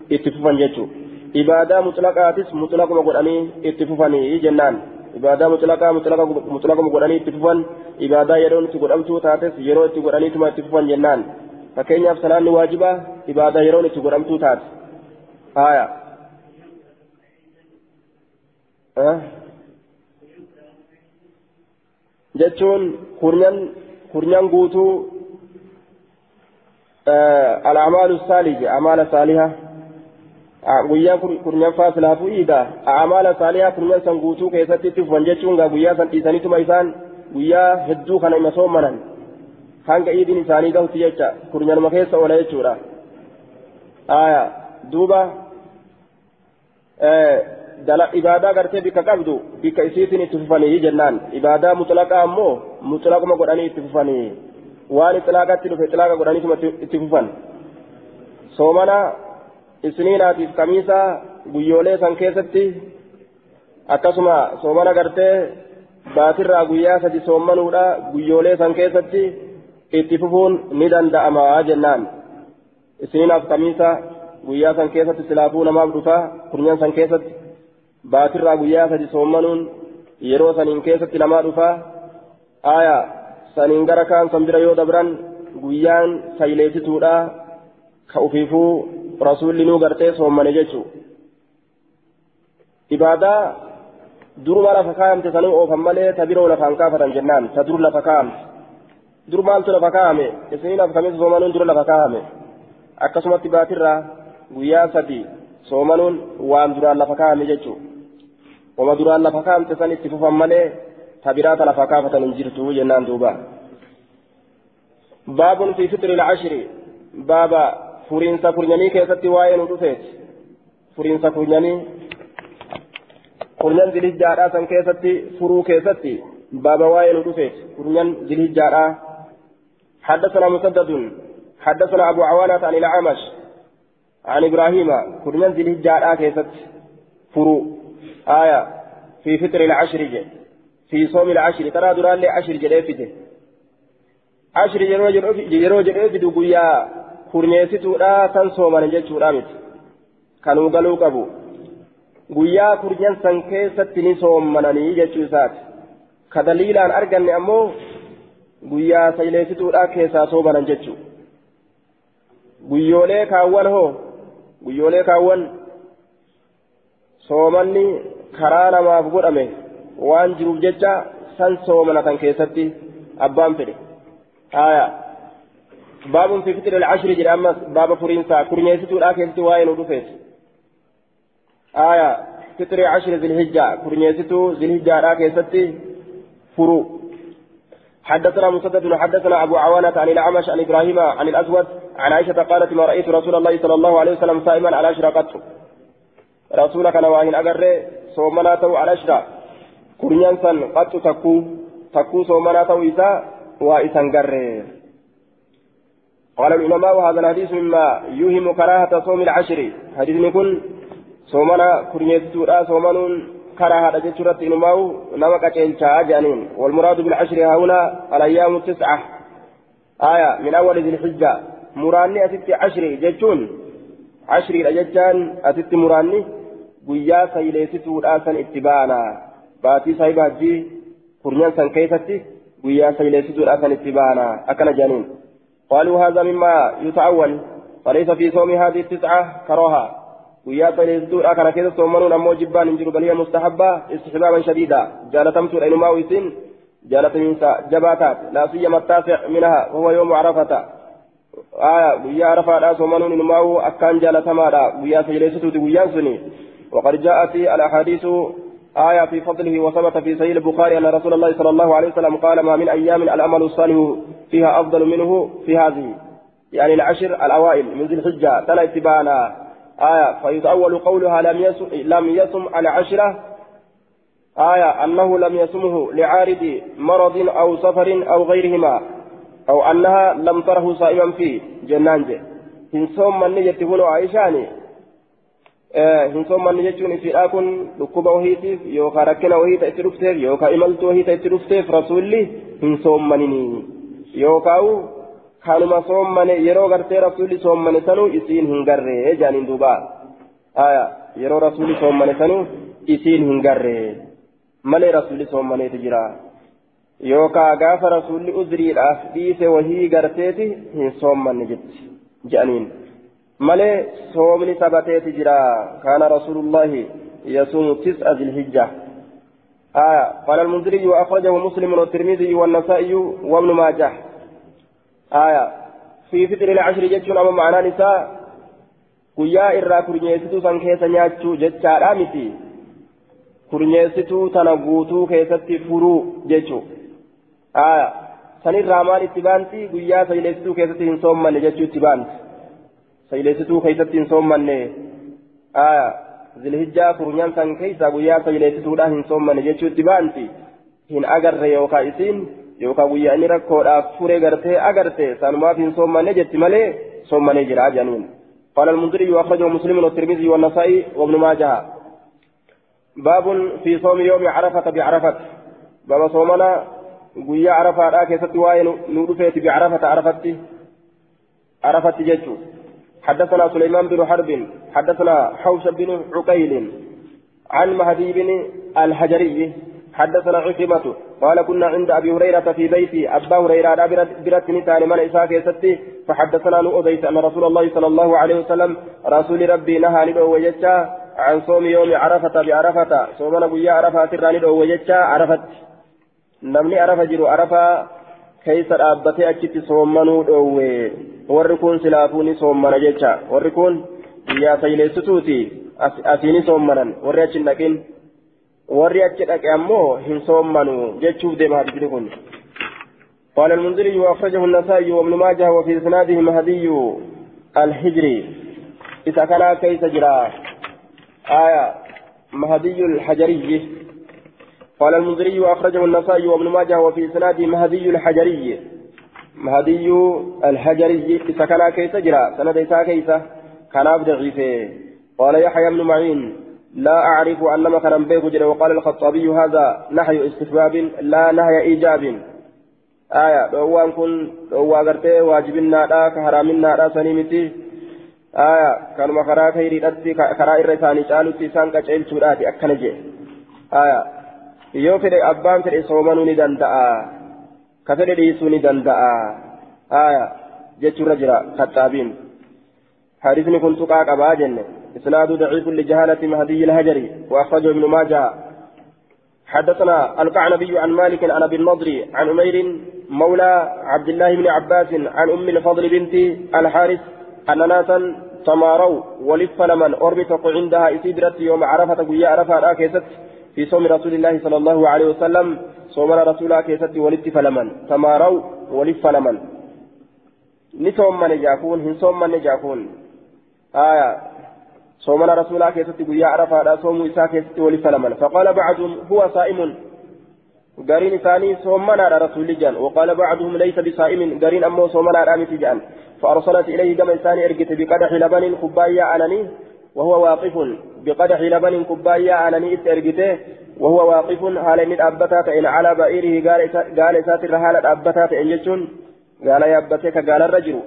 itti fufan jechuu ibaadaa mutlaqaatis mutlaquma godhanii itti fufanii jennaan ibaadaa mutlaqaa mutlaquma godhanii itti fufan ibaadaa yeroon itti godhamtuu taates yeroo itti godhaniituma itti fufan jennaan fakkeenyaaf salaanni waajibaa ibaadaa yeroon itti godhamtuu taate haya jechuun kurnyan kurnyan guutuu al'amaalu saalih amaala saaliha guyyaa kurnyaffaa silaafuu iigaa amaala saaliha kurnyan san guutuu keessatti itti fufan jechuun gaa guyyaa san dhiisaniituma isaan guyyaa hedduu kana ima soomanan hanga iidiin isaanii gahutti jecha kurnyanuma keessa oola jechuudha aya duuba ibaadaa gartee bikka qabdu bikka isiitiin itti fufanii jennaan ibaadaa mutlaqaa ammoo mutlaquma godhanii itti fufanii waan ixlaaqatti dhufe ixlaaqa godhaniituma itti fufan soomana isniinaatiif kamiisaa guyyoolee san keessatti akkasuma soomana gartee baatirraa guyyaa sadi soommanuudha guyyoolee san keessatti itti fufuun ni danda'ama jennaan isniinaaf kamiisa guyyaa san keessatti silaafuu namaaf dhufa kurnyan san keessatti baatirraa guyyaa sadi soommanuun yeroo saniin keessatti namaa dhufaa aya saniin gara kaan san bira yoo dabran guyyaan sayleessituudha ka ufiifuu rasuulli nuu gartee soommane jechuu ibaadaa duruma lafa kaayamte sanuu oofan malee ta biroo lafaan kaafatan jennaan ta dur lafa kaayamte dur maaltu lafa kaayame isiniin afkamitti soomanuun dura lafa kaayame akkasumatti baatirraa guyyaa sadii soomanuun waan duraan lafa kaayame jechuu wama duraan lafa kaayamte san itti fufan malee biraata lafa kaafatan hin jirtu jennaan duuba baabun fi fitri lcashri baaba furiinsa kurnyanii keessatti waa'ee nu dhufeeti furiinsa kurnyanii kurnyan zilhijjaadhaa san keessatti furuu keessatti بابا وائل رفيت كرنيان ذي الهجارة حدثنا مسدد حدثنا أبو عوانة عن الأعمش عن إبراهيم كرنيان ذي الهجارة كيست فرو آية في فطر العشر جي. في صوم العشر ترى دران لي عشر جريفته عشر جرو جريفته قويا كرنيستو لا تنسو من جيتشو رامت كانوا قالوا قبو guyyaa kurnyan san keessatti ni soommananii jechuu isaati ka daliilaan arganne ammoo guyyaa sayleessituudha keessaa soomanan jechuu guyyoolee kaawwan hoo guyyoolee kaawwan soomanni karaa namaaf godhame waan jiruuf jecha san soomanatan keessatti abbaan fedhe. Haya baabun fi fitri alcashri jedhe ammas baaba furiinsaa kurnyeessituudha keessatti waa'ee nu عشر ذي الحجة كرنيستو ذي الحجة راكي ستي فرو حدثنا مسدد حدثنا أبو عوانة عن الأعمش عن إبراهيم عن الأسود عن عائشة قالت ما رأيت رسول الله صلى الله عليه وسلم صائما على أشرقته رسولك نواهن أجر صومناته على أشرق كرنيان سن قد تكو تكو صومناته إسا وإسا قرر قال العلماء وهذا الحديث مما يوهم كراهة صوم العشر حديث يكون soomana kurneessituudha soomanuun karaa haadha jechuurratti inumaa'u nama qaceelchaa jedhaniin walmuraadu bilcashri haahuna alayyaamu tisca aya min awwali zilxijja muraanni asitti cashri jechuun cashriidha jechaan asitti muraanni guyyaa sayleessituudha san itti baana baatii saahiba hajjii kurnyan san keessatti guyyaa sayleessituudha san itti baana akkana jedhaniin قالوا هذا مما يتأول فليس في صوم هذه التسعة كراهة guyyaa saleessituudha kana keessa soomanuun ammoo jibbaan hin jiru baliya mustahabba istixbaaban shadiida jaalatamtuudha inumaa isin jaalatamiinsa jabaa taate laa siyama taasic minaha wahuwa yoomu arafata aya guyyaa arafaadha soomanuun inumaa akkaan jaalatamaadha guyyaa saleessituuti guyyaan suni وقد جاءت الأحاديث آية في فضله وثبت في صحيح البخاري أن رسول الله صلى الله عليه وسلم قال ما من أيام الأمل الصالح فيها أفضل منه في هذه يعني العشر الأوائل من ذي الحجة تلا اتبانا آية فيتأول قولها لم يصم لم يصم على عشرة آية أنه لم يصمه لعارض مرض أو سفر أو غيرهما أو أنها لم تره صائما فيه جنان hin soommanni jetti kunoo aishaani hin soommanni jechuun isiidhaa kun dhukkuba wahiitiif yookaan rakkina wahiita itti dhufteef yookaan imaltuu wahiita itti dhufteef rasuulli hin soommanini yookaan kanuma soommane yeroo gartee rasuulli soommane sanuu isiin hin garree jaaniin duuba yeroo rasuulli soommane sanuu isiin hin garree malee rasuulli soommaneeti jira yookaan gaafa rasuulli uzriidhaaf dhiise wahii garteeti hin soommanne jetti jedhaniin malee soomni sabateeti jira kaana rasuulullahi yasuumu tis'a zilhijja آية قال المنذري وأخرجه مسلم والترمذي والنسائي وابن ماجه آية في فطر العشر جتشون أما معنى نساء nyaachuu jechaadha miti kurnyeessituu tana guutuu keessatti furuu jechuu aya sanirraa maal itti baanti guyyaa sayleessituu keessatti hin soommanne jechuu itti baanti sayleessituu keessatti hin soommanne zilhijjaa kurnyan san keessa guyyaa sayleessituudha hin soommanne jechuu itti baanti hin agarre yookaan isiin yookaan guyyaa inni rakkoodhaaf furee gartee agarte sanumaaf hin soommanne jetti malee soommanee jira janiin قال المنذري وأخرجه مسلم والترمذي والنسائي وابن ماجه باب في صوم يوم عرفة بعرفة باب صومنا قويا عرفة راكي ستواي نودفيت بعرفة عرفت عرفت ججو حدثنا سليمان بن حرب حدثنا حوش بن عقيل عن مهدي بن الحجري حدثنا عكرمة قال كنا عند أبي هريرة في بيتي أبا هريرة برت نتان من إساك يستي فحدثنا نؤذيت أن رسول الله صلى الله عليه وسلم رسول ربي نهى ندعو وجدتا عن صوم يوم عرفة بعرفة صومنا بيا عرفة ترى ندعو وجدتا عرفت نمني عرفة جرو عرفة keessa dhaabbatee achitti soommanuu dhoowwe warri kun silaafuuni soommana jecha warri kun guyyaa sayleessituuti asiini soommanan warri achi hin dhaqin warri achi dhaqe ammoo hin soommanu jechuuf deema hadisni kun قال المنذري وأخرجه النسائي وابن ماجه وفي إسناده مهدي الحجري إذا كان كيس جرا آية مهدي الحجري قال المنذري وأخرجه النسائي وابن ماجه وفي إسناده مهدي الحجري. مهدي الحجري كان كيس جرا سند إسا كيس كان أبدغ قال يحيى بن معين لا أعرف أن مثلا بيك جرى. وقال الخطابي هذا نحي استحباب لا نهي إيجاب. آية دوان كن دوا غرتي واجبنا لا كهرامنا لا سنيمتي آية كانوا كرا خيري دتي كرا إرساني قالوا تيسان كچيل سوراتي أكنجي. آية yoo fedhe abbaan fedhe soomanuu ni danda'a ka fedhe dhiisuu ni danda'a. Aya jechuurra jira kaxaabiin حديثني كنت قاقا باجن إسناد ضعيف لجهالة مهدي الهجري وأخرجه ابن ماجه حدثنا القعنبي عن مالك عن أبي النضر عن أمير مولى عبد الله بن عباس عن أم الفضل بنت الحارث أن ناسا تماروا ولف لمن أربطوا عندها إسيدرت يوم عرفة قيا عرفة آكيست في صوم رسول الله صلى الله عليه وسلم صوم رسول كيست ولت فلمن. تماروا ولف لمن نصوم من جاكون هن صوم من جاكون آية. صوم رسول كيست قيا عرفة صوم إساء كيست ولف لمن فقال بعضهم هو صائم. قارين ثاني صومنا على رسول جان. وقال بعضهم ليس بصائم. قارين أمه صومنا على أمتي جان. فأرسلت إليه كما ثاني إرقت بقدح لبن كبايا أنني وهو واقف بقدح لبن كبايا أنني إرقته وهو واقف حال من أبتات إن على بئره قال ساتر حال أبتات إن يجون قال يا أبتك قال الرجل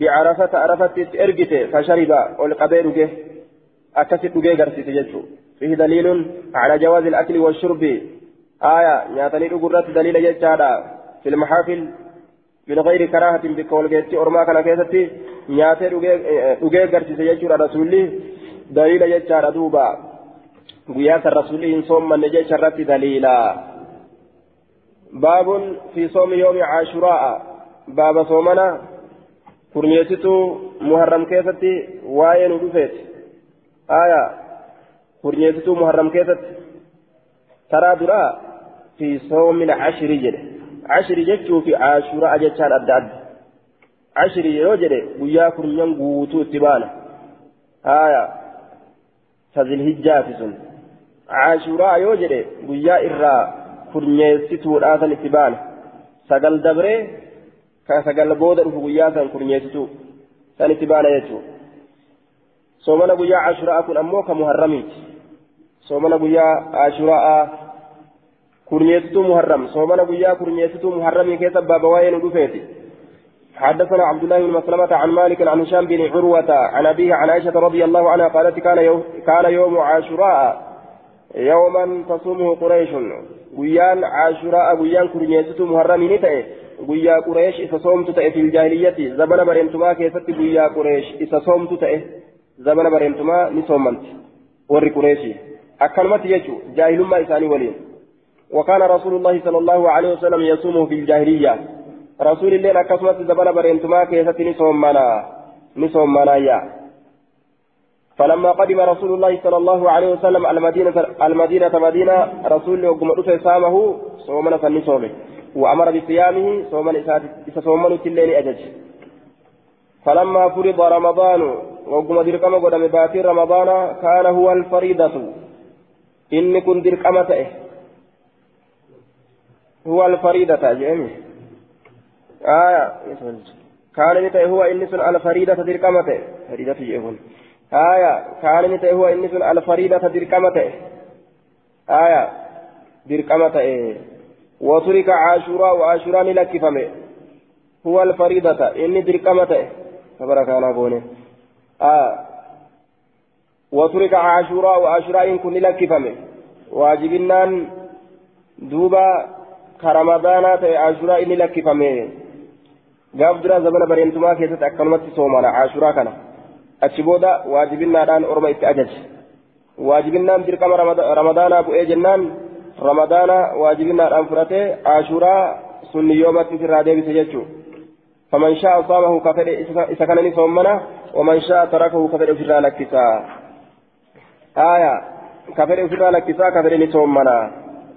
بعرفة عرفت إرقته فشرب والقبيل أكست قرسيت يجو فيه دليل على جواز الأكل والشرب. آية نياتني أقرأت دليل يجادا في المحافل من غير كراهة بكول جيتي أرما كان كيستي نياتي أقرأ قرسيت يجو daliila jechaadha duuba. Guyyaa san rasuulli hin soommanne jecha irratti daliila. Baabun fi soomi yoomi caashuraa'a baaba soomana kurneessituu muharram keessatti waa'ee nu dhufeeti. Aya kurneessituu muharram keessatti taraa duraa fi soomin cashirii jedhe. Cashirii jechuu fi caashuraa'a jechaan adda adda. Cashirii yeroo jedhe guyyaa kurnyan guutuu itti baana. sazilhijjaati sun. Cashuraa yoo jedhe guyyaa irraa kurnyeessituudhaa san itti baana sagal dabree ka sagal booda dhufu guyyaa san kurnyeessitu san itti baana jechuudha. Soomana guyyaa cashuraa kun ammoo ka muharramiiti. Soomana guyyaa cashuraa kurnyeessituu muharram. Soomana guyyaa kurnyeessituu muharramii keessa baaba waa'ee nu dhufeeti. حدثنا عبد الله بن مسلمة عن مالك عن هشام بن عروة عن أبيه عن عائشة رضي الله عنها قالت كان يوم, كان يوم عاشوراء يوما تصومه قريش. ويان عاشوراء ويان كرنيسة محرمين تأي ويا قريش إذا صومت تأي في الجاهلية. زمن بريمتما كيست ويا قريش إذا صومت تأي زمن بريمتما نصومنت ور قريشي أكلمت يجو. جاهل ما إساني ولين وكان رسول الله صلى الله عليه وسلم يصومه في الجاهلية. رسول الله زبنا برينتما كيست نصوم منا نصوم منا يا. فلما قدم رسول الله صلى الله عليه وسلم المدينة المدينة مدينة رسول الله قم سامه صومنا فنصومه وأمر بصيامه صومنا إذا صومنا تلين أجج. فلما فرض رمضان وقم درقم قدم باتي رمضان كان هو الفريضة. inni kun dirqama ta'e huwa alfariidata jeemi alfariidata dirqama ta'e fariidatu jeehun aya kaana ni ta'e huwa inni sun alfariidata dirqama ta'e aya dirqama ta'e وترك عاشوراء وعاشوراء لكفمه هو الفريضة إني درقمة تبارك الله بونه آه وترك عاشوراء وعاشوراء إن كن لكفمه ka ramadaanaa ta'e ashuraa inni lakkifame gaaf dura zabana bareentumaa keessatti akkanumatti soomana ashuraa kana achi booda waajibinnaadhaan orma itti ajaje waajibinnaan dirqama ramadaanaa bu'ee jennaan ramadaana waajibinnaadhaan fudhatee ashuraa sunni yoomatti irraa deebise jechuudha. فمن شاء صامه كفر إذا كان صومنا ومن شاء تركه كفر في لكسا آية كفر في لكسا كفر صومنا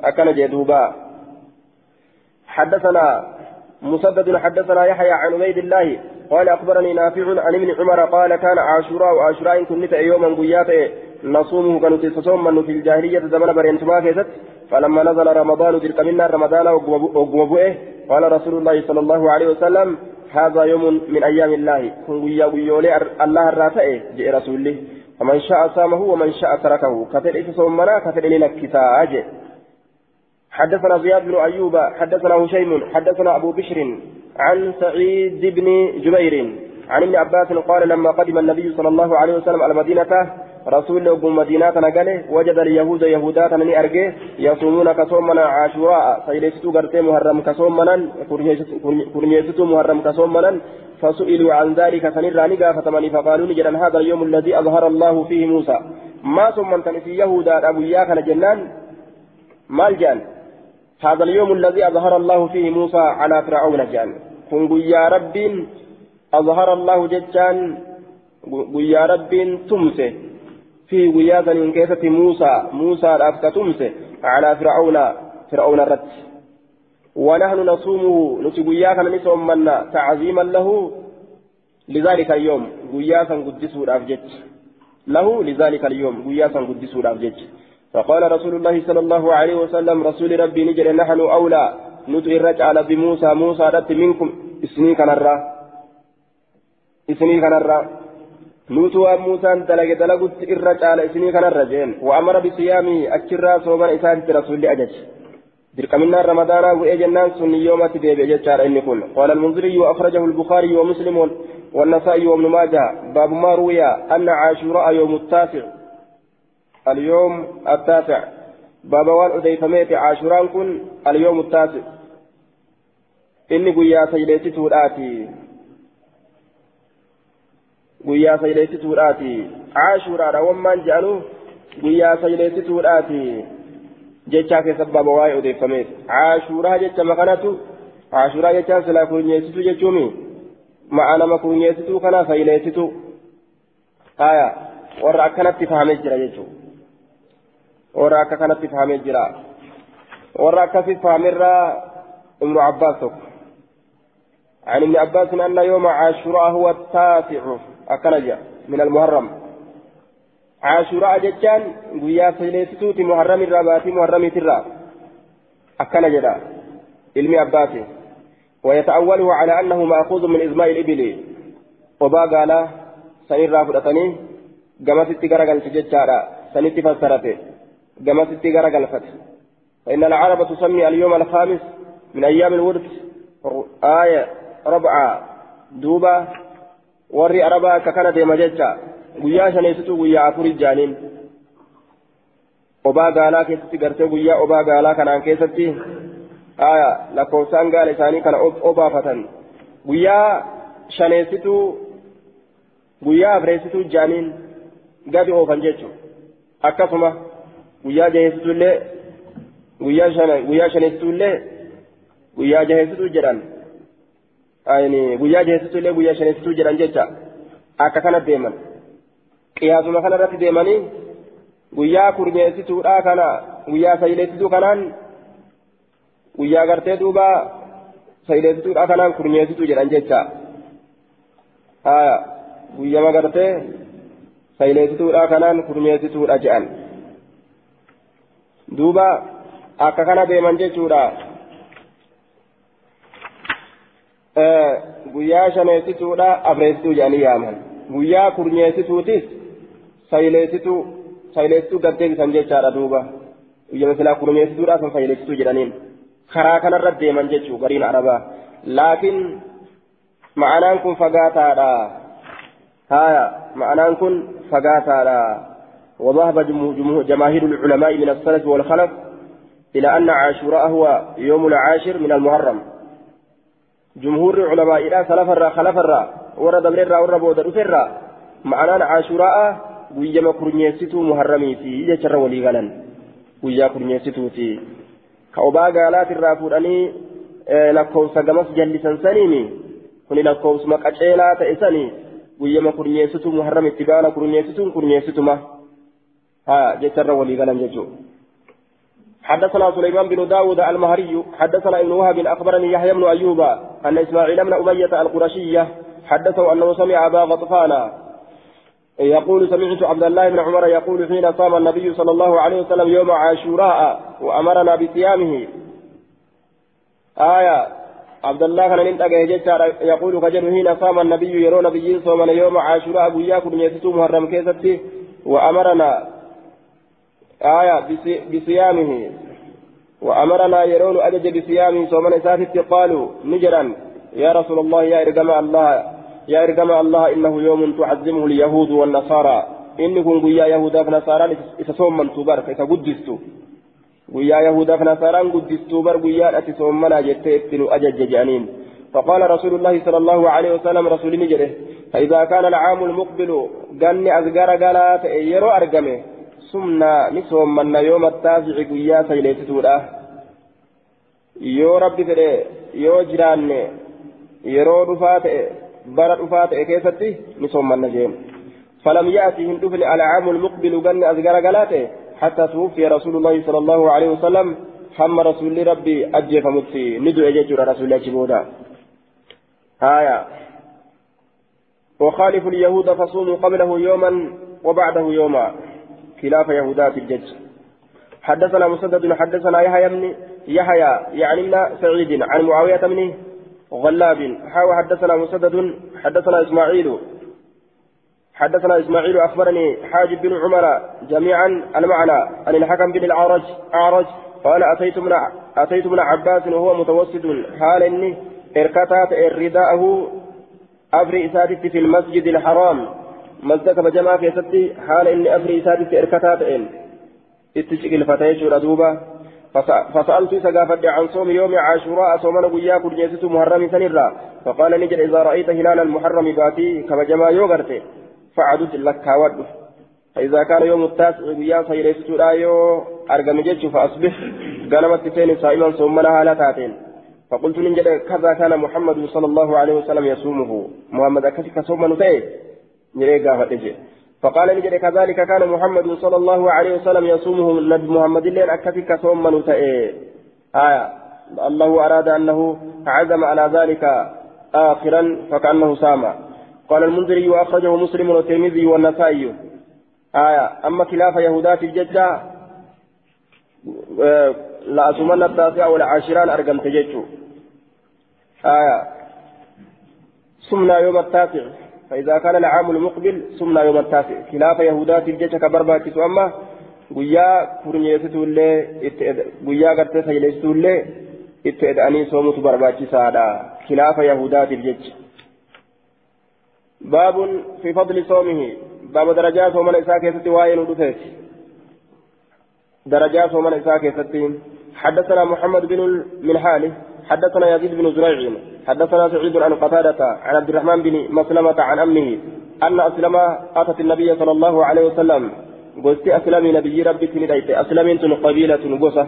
أكن جدوبا حدثنا مسدد حدثنا يحيى عن عبيد الله قال أخبرني نافع عن ابن عمر قال كان عاشوراء وعاشوراء كنت يوما قيات نصومه كانت تصوم في الجاهلية زمن برينتما كيست. فلما نزل رمضان تلك منا رمضان وقوبوئه قال رسول الله صلى الله عليه وسلم هذا يوم من أيام الله. كن ويا ويولي الله الرافع جاء رسوله فمن شاء صامه ومن شاء تركه. كفر إيش صومنا كفر إلى كتاج حدثنا زياد بن أيوب حدثنا هشيم حدثنا أبو بشر عن سعيد بن جبير عن ابن عباس قال لما قدم النبي صلى الله عليه وسلم على المدينة رسول الله مدينة نقله وجد اليهود يهودات من أرجه يصومون كصومنا عاشوراء سيلستو قرتي محرم كصومنا كرنيستو محرم كصومنا فسئلوا عن ذلك نقا فتمني فقالوا نجدا هذا اليوم الذي أظهر الله فيه موسى. ما صممت في يهودا أبو إياك جنان مال جان. هذا اليوم الذي أظهر الله فيه موسى على فرعون جان. كن يا رب أظهر الله ججان. يا رب تمسه. في وياذا من كيسة موسى موسى الأفك تمسه على فرعون فرعون الرد. ونحن نصومه نتقوياك نسوم منا تعظيما له. لذلك اليوم قياسا قدسوا الأفجج. له لذلك اليوم قياسا قدسوا الأفجج. فقال رسول الله صلى الله عليه وسلم رسول ربي نجل نحن أولى. نتو الرجال بموسى موسى رد منكم اسني كنرى اسني كنرى نتو موسى دلق دلقت الرجال اسني كنرى جين وأمر بصيامه أكرا صوما إسان رسول أجج. دركمنا رمضان وإيه جنان سن يوم تديب جتار إن كن. قال المنذري وأخرجه البخاري ومسلم والنسائي وابن ماجه. باب ما روي أن عاشوراء يوم التاسع. اليوم التاسع. بابا وان أديفميت عاشوران كن اليوم التاسع. إني قويا سيليتي توراتي قويا سيليتي توراتي عاشورا ومان جانو. قويا سيليتي توراتي جيتشا في سبب واي أديفميت عاشورا جيتشا مكانتو. عاشورا جيتشا سلا كونيسيتو جيتشومي. معنا ما كونيسيتو كنا سيليتيتو آية. warra akkanatti fahamee jira jechuudha. Warra akka kanatti fahamee jira. Warra akkasi fahamerraa ibnu abbaas tokko. عن ابن عباس أن يوم عاشوراء هو التاسع أكنجا من المحرم عاشوراء جتان ويا سيليستوت محرم الربات محرم ترى أكنجا علم عباس ويتأوله على أنه مأخوذ من إزماء الإبل وبا قال سنرى فرطني قمت تقرق الججارة سنت قمت غرق الفتح فإن العرب تسمي اليوم الخامس من أيام الورد آية ربعة دوبة وري أربعة ككنة مججة guyyaa shaneessitu guyyaa afurii jaaniin obaa gaalaa keessatti gartee guyyaa obaa gaalaa kanaan keessatti aya lakkoofsaan gaala isaanii kana obaafatan guyyaa shaneessitu guyyaa afreessitu jaaniin gadi oofan jechuudha akkasuma guyyaa jaheessitullee guyyaa shana guyyaa shaneessitullee guyyaa jaheessitu jedhan guyyaa jaheessitullee guyyaa shaneessitu jedhan jecha akka kana deeman qiyaasuma kana irratti deemanii guyyaa kurmeessituudha kana guyyaa sayileessituu kanaan guyyaa gartee duuba sayileessituudha kanaan kurmeessituu jedhan jecha guyyama gartee sayileessituudha kanaan kurmeessituudha jedhan duuba akka kana deeman jechuudha guyyaa shaneessituudha afreessituu jedhanii yaaman guyyaa kurmeessituutis sayileessituu sayileessituu gaddeebisan jechaadha duuba guyyama silaa kurmeessituudha sun sayileessituu jedhaniin karaa kanarra deeman jechuu gariin arabaa laakiin ma'anaan kun fagaataadha haya ma'anaan kun fagaataadha وذهب جماهير العلماء من السلف والخلف إلى أن عاشوراء هو يوم العاشر من المحرم. جمهور علماء إلى سلف الرا خلف الرا ورد من الرا ورد بود الرا معنى عاشوراء ويجمع كرنيستو محرمي في يجر ولي غلن ويا كرنيستو في كأوبا قالات الرا فوراني lakkoofsa gamas jallisan saniini kuni lakkoofsuma qaceelaa ta'e sanii guyyama kurnyeessitu muharram itti baana kurnyeessituun kurnyeessituma ها ولي قلم ججو حدثنا سليمان بن داود المهري حدثنا ابن وهب أخبرني يحيى بن أيوب أن إسماعيل بن أمية القرشية حدثه أنه سمع أبا غطفان يقول سمعت عبد الله بن عمر يقول حين صام النبي صلى الله عليه وسلم يوم عاشوراء وأمرنا بصيامه. آية عبد الله كان ننتقى يقول كجر حين صام النبي يرون نبي صوم يوم عاشوراء أبو ياكل يسوع محرم كيستي وأمرنا آية بصيامه. وأمرنا يرون أجج بصيامه. صومنا سافت قالوا نجرا. يا رسول الله يا إرجم الله. يا إرجم الله إنه يوم تعزمه اليهود والنصارى. إنكم قيا يهودا فنصارى إتصوم من تبارك إتقدستوا قيا يهودا فنصارى قدستوا بر قيا أتصومنا جتئتن أجج جانين. فقال رسول الله صلى الله عليه وسلم رسول نجره فإذا كان العام المقبل قني أزقر قالات يرو أرقمه. Sumna ni soommanna yoo mattaafici guyyaa sayleessituudha yoo rabbi fedhe yoo jiraanne yeroo dhufaa ta'e bara dhufaa ta'e keessatti ni soommanna jeen فلم يأتي هندفن العام المقبل قن أزقر قلاته حتى توفي رسول الله صلى الله عليه وسلم هم رسول ربي أجي فمتي ندعو يجر رسول الله جبودا آية وخالف اليهود فصوموا قبله يوما وبعده يوما خلاف يهودات الجج. حدثنا مسدد حدثنا يحيى بن يحيى يعني سعيد عن معاوية بن غلاب. حاوى حدثنا مسدد حدثنا إسماعيل. حدثنا إسماعيل أخبرني حاجب بن عمر جميعا المعنى عن الحكم بن الأعرج أعرج. قال أتيت من أتيت من عباس وهو متوسد حال إني اركتات رداءه أبرئ سادت في المسجد الحرام. مزدك بجماعة في ستي حال إني أفري سادس إركتات إن اتشك الفتاة ردوبة فسألت سقافت عن صوم يوم عاشوراء صومنا قيا كرجيسة محرم سنرا فقال نجد إذا رأيت هلال المحرم باتي كما جماعة يوغرت فعدت لك هاود فإذا كان يوم التاسع قيا سيريسة رايو أرقم جيتش فأصبح قالمت تسين صائما صومنا هالتاتين فقلت نجد كذا كان محمد صلى الله عليه وسلم يصومه محمد أكسك صوما نتيه فقال نجري كذلك كان محمد صلى الله عليه وسلم يصومه النبي محمد لين أكفك صوم من آية. الله أراد أنه عزم على ذلك آخرا فكأنه سام قال المنذري وأخرجه مسلم والترمذي والنسائي. آية. أما خلاف يهودات الججة لا أسمن التاسع والعاشران أرقم تججو آية. سمنا يوم التاسع. فإذا كان العام المقبل سمنا يوم التاسع خلاف يهودات الجيش كبرباكس أما guyyaa kurnyeessituullee guyyaa gartee sayleessituullee itti eda'anii soomutu barbaachisaadha khilaafa yahudaatiif jecha baabun fi fadli soomihi baaba darajaa soomana isaa keessatti waa'ee nu dhufeeti درجات ومن إساء كيستين حدثنا محمد بن المنحال حدثنا يزيد بن زريع حدثنا سعيد عن قتادة عن عبد الرحمن بن مسلمة عن أمه أن أسلمة أتت النبي صلى الله عليه وسلم قلت أسلمي نبي ربي تنديت أسلمين قبيلة بوسة.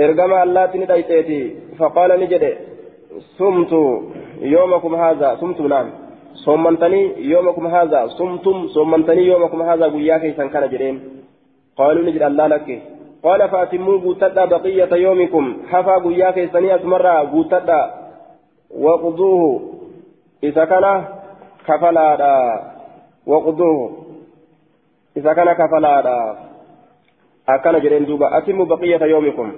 إرقما الله تنديتي فقال نجد صمت يومكم هذا صمت نعم. صومنتني يومكم هذا صمتم صومنتني يومكم هذا قياك كان جرين قالوا نجد الله لك. قال فاتموا قوتدا بقية يومكم حفا قياك سنية مرة قوتدا وقضوه إذا كان كفلا وقضوه إذا كان كفلا أكان جرين دوبا أتموا بقية يومكم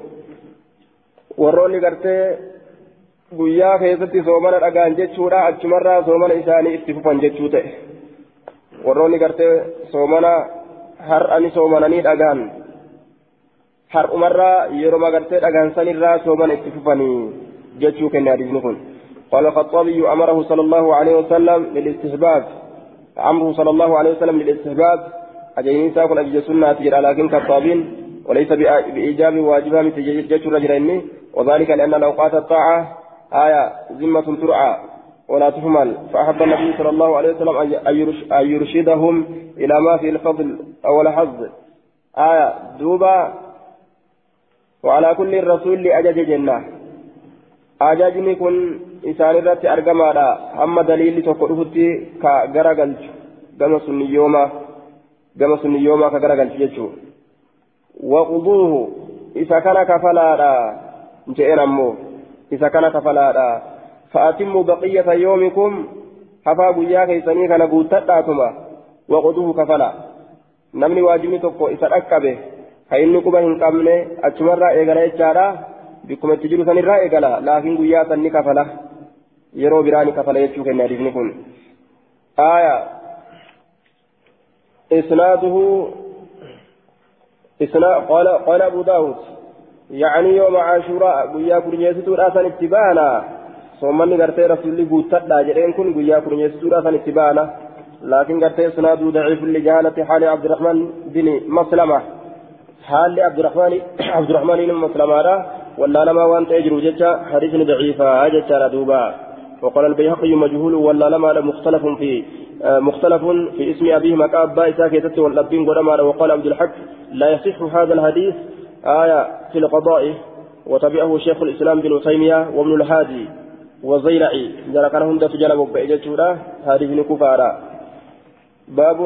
warroonni gartee guyyaa keessatti soomana dhagaan jechuudha achumarraa soomana isaanii itti fufan jechuu ta'e warroonni gartee soomana har'ani soomananii dhagaan har'umarraa yeroo gartee dhagaan sanirraa soomana itti fufanii jechuu kenne hadiisni kun. قال الخطابي أمره صلى الله عليه وسلم للاستحباب أمره صلى الله عليه وسلم للاستحباب أجيني ساكن أجي سنة لكن كطابين وليس بإيجاب واجبها مثل جيش الرجل وذلك لأن الأوقات الطاعة آية ذمة ترعى ولا تهمل فأحب النبي صلى الله عليه وسلم أن يرشدهم إلى ما في الفضل أو الحظ آية دوبا وعلى كل الرسول لأجج جنة. أجاجني كن إسان الرت أرقما أما دليل تقرفتي كغرقل كما سني يوما. كما سني يوما كغرقل جيتشو وقضوه. إذا كان كفلا جئنا مو إذا كان كفلا فأتموا بقية يومكم. حفا بيا كيسني كان قوتتاتما وقضوه كفلا نمني واجبني تقو إذا أكبه كأني كبه هنقمني أتمرى إيغالا إجارا بكم التجر سنرى إيغالا لكن قويا سني كفلا يرو براني كفلا يتشوك النادي كن آية إسناده إسناد قال قال أبو داود يعني يوم عاشوراء قويا كرنيستو راسا اتبانا صومني غرتي رسولي قوتتا جرين كن قويا كرنيستو راسا اتبانا لكن غرتي إسناد ضعيف لجهالة حال عبد الرحمن بن مسلمة حال عبد الرحمن عبد الرحمن بن مسلمة ولا لما وانت يجرو جتا حديث ضعيفة جتا دوبا وقال البيهقي مجهول ولا لما مختلف في مختلف في اسم أبيه مكاب بايسا كيتت واللبين وقال عبد الحق لا يصح هذا الحديث آية في القضاء. وتبعه شيخ الإسلام بن تيمية وابن الهادي وزيلعي. جرى كان هند تجلب بإجتورا هذه نكفارا باب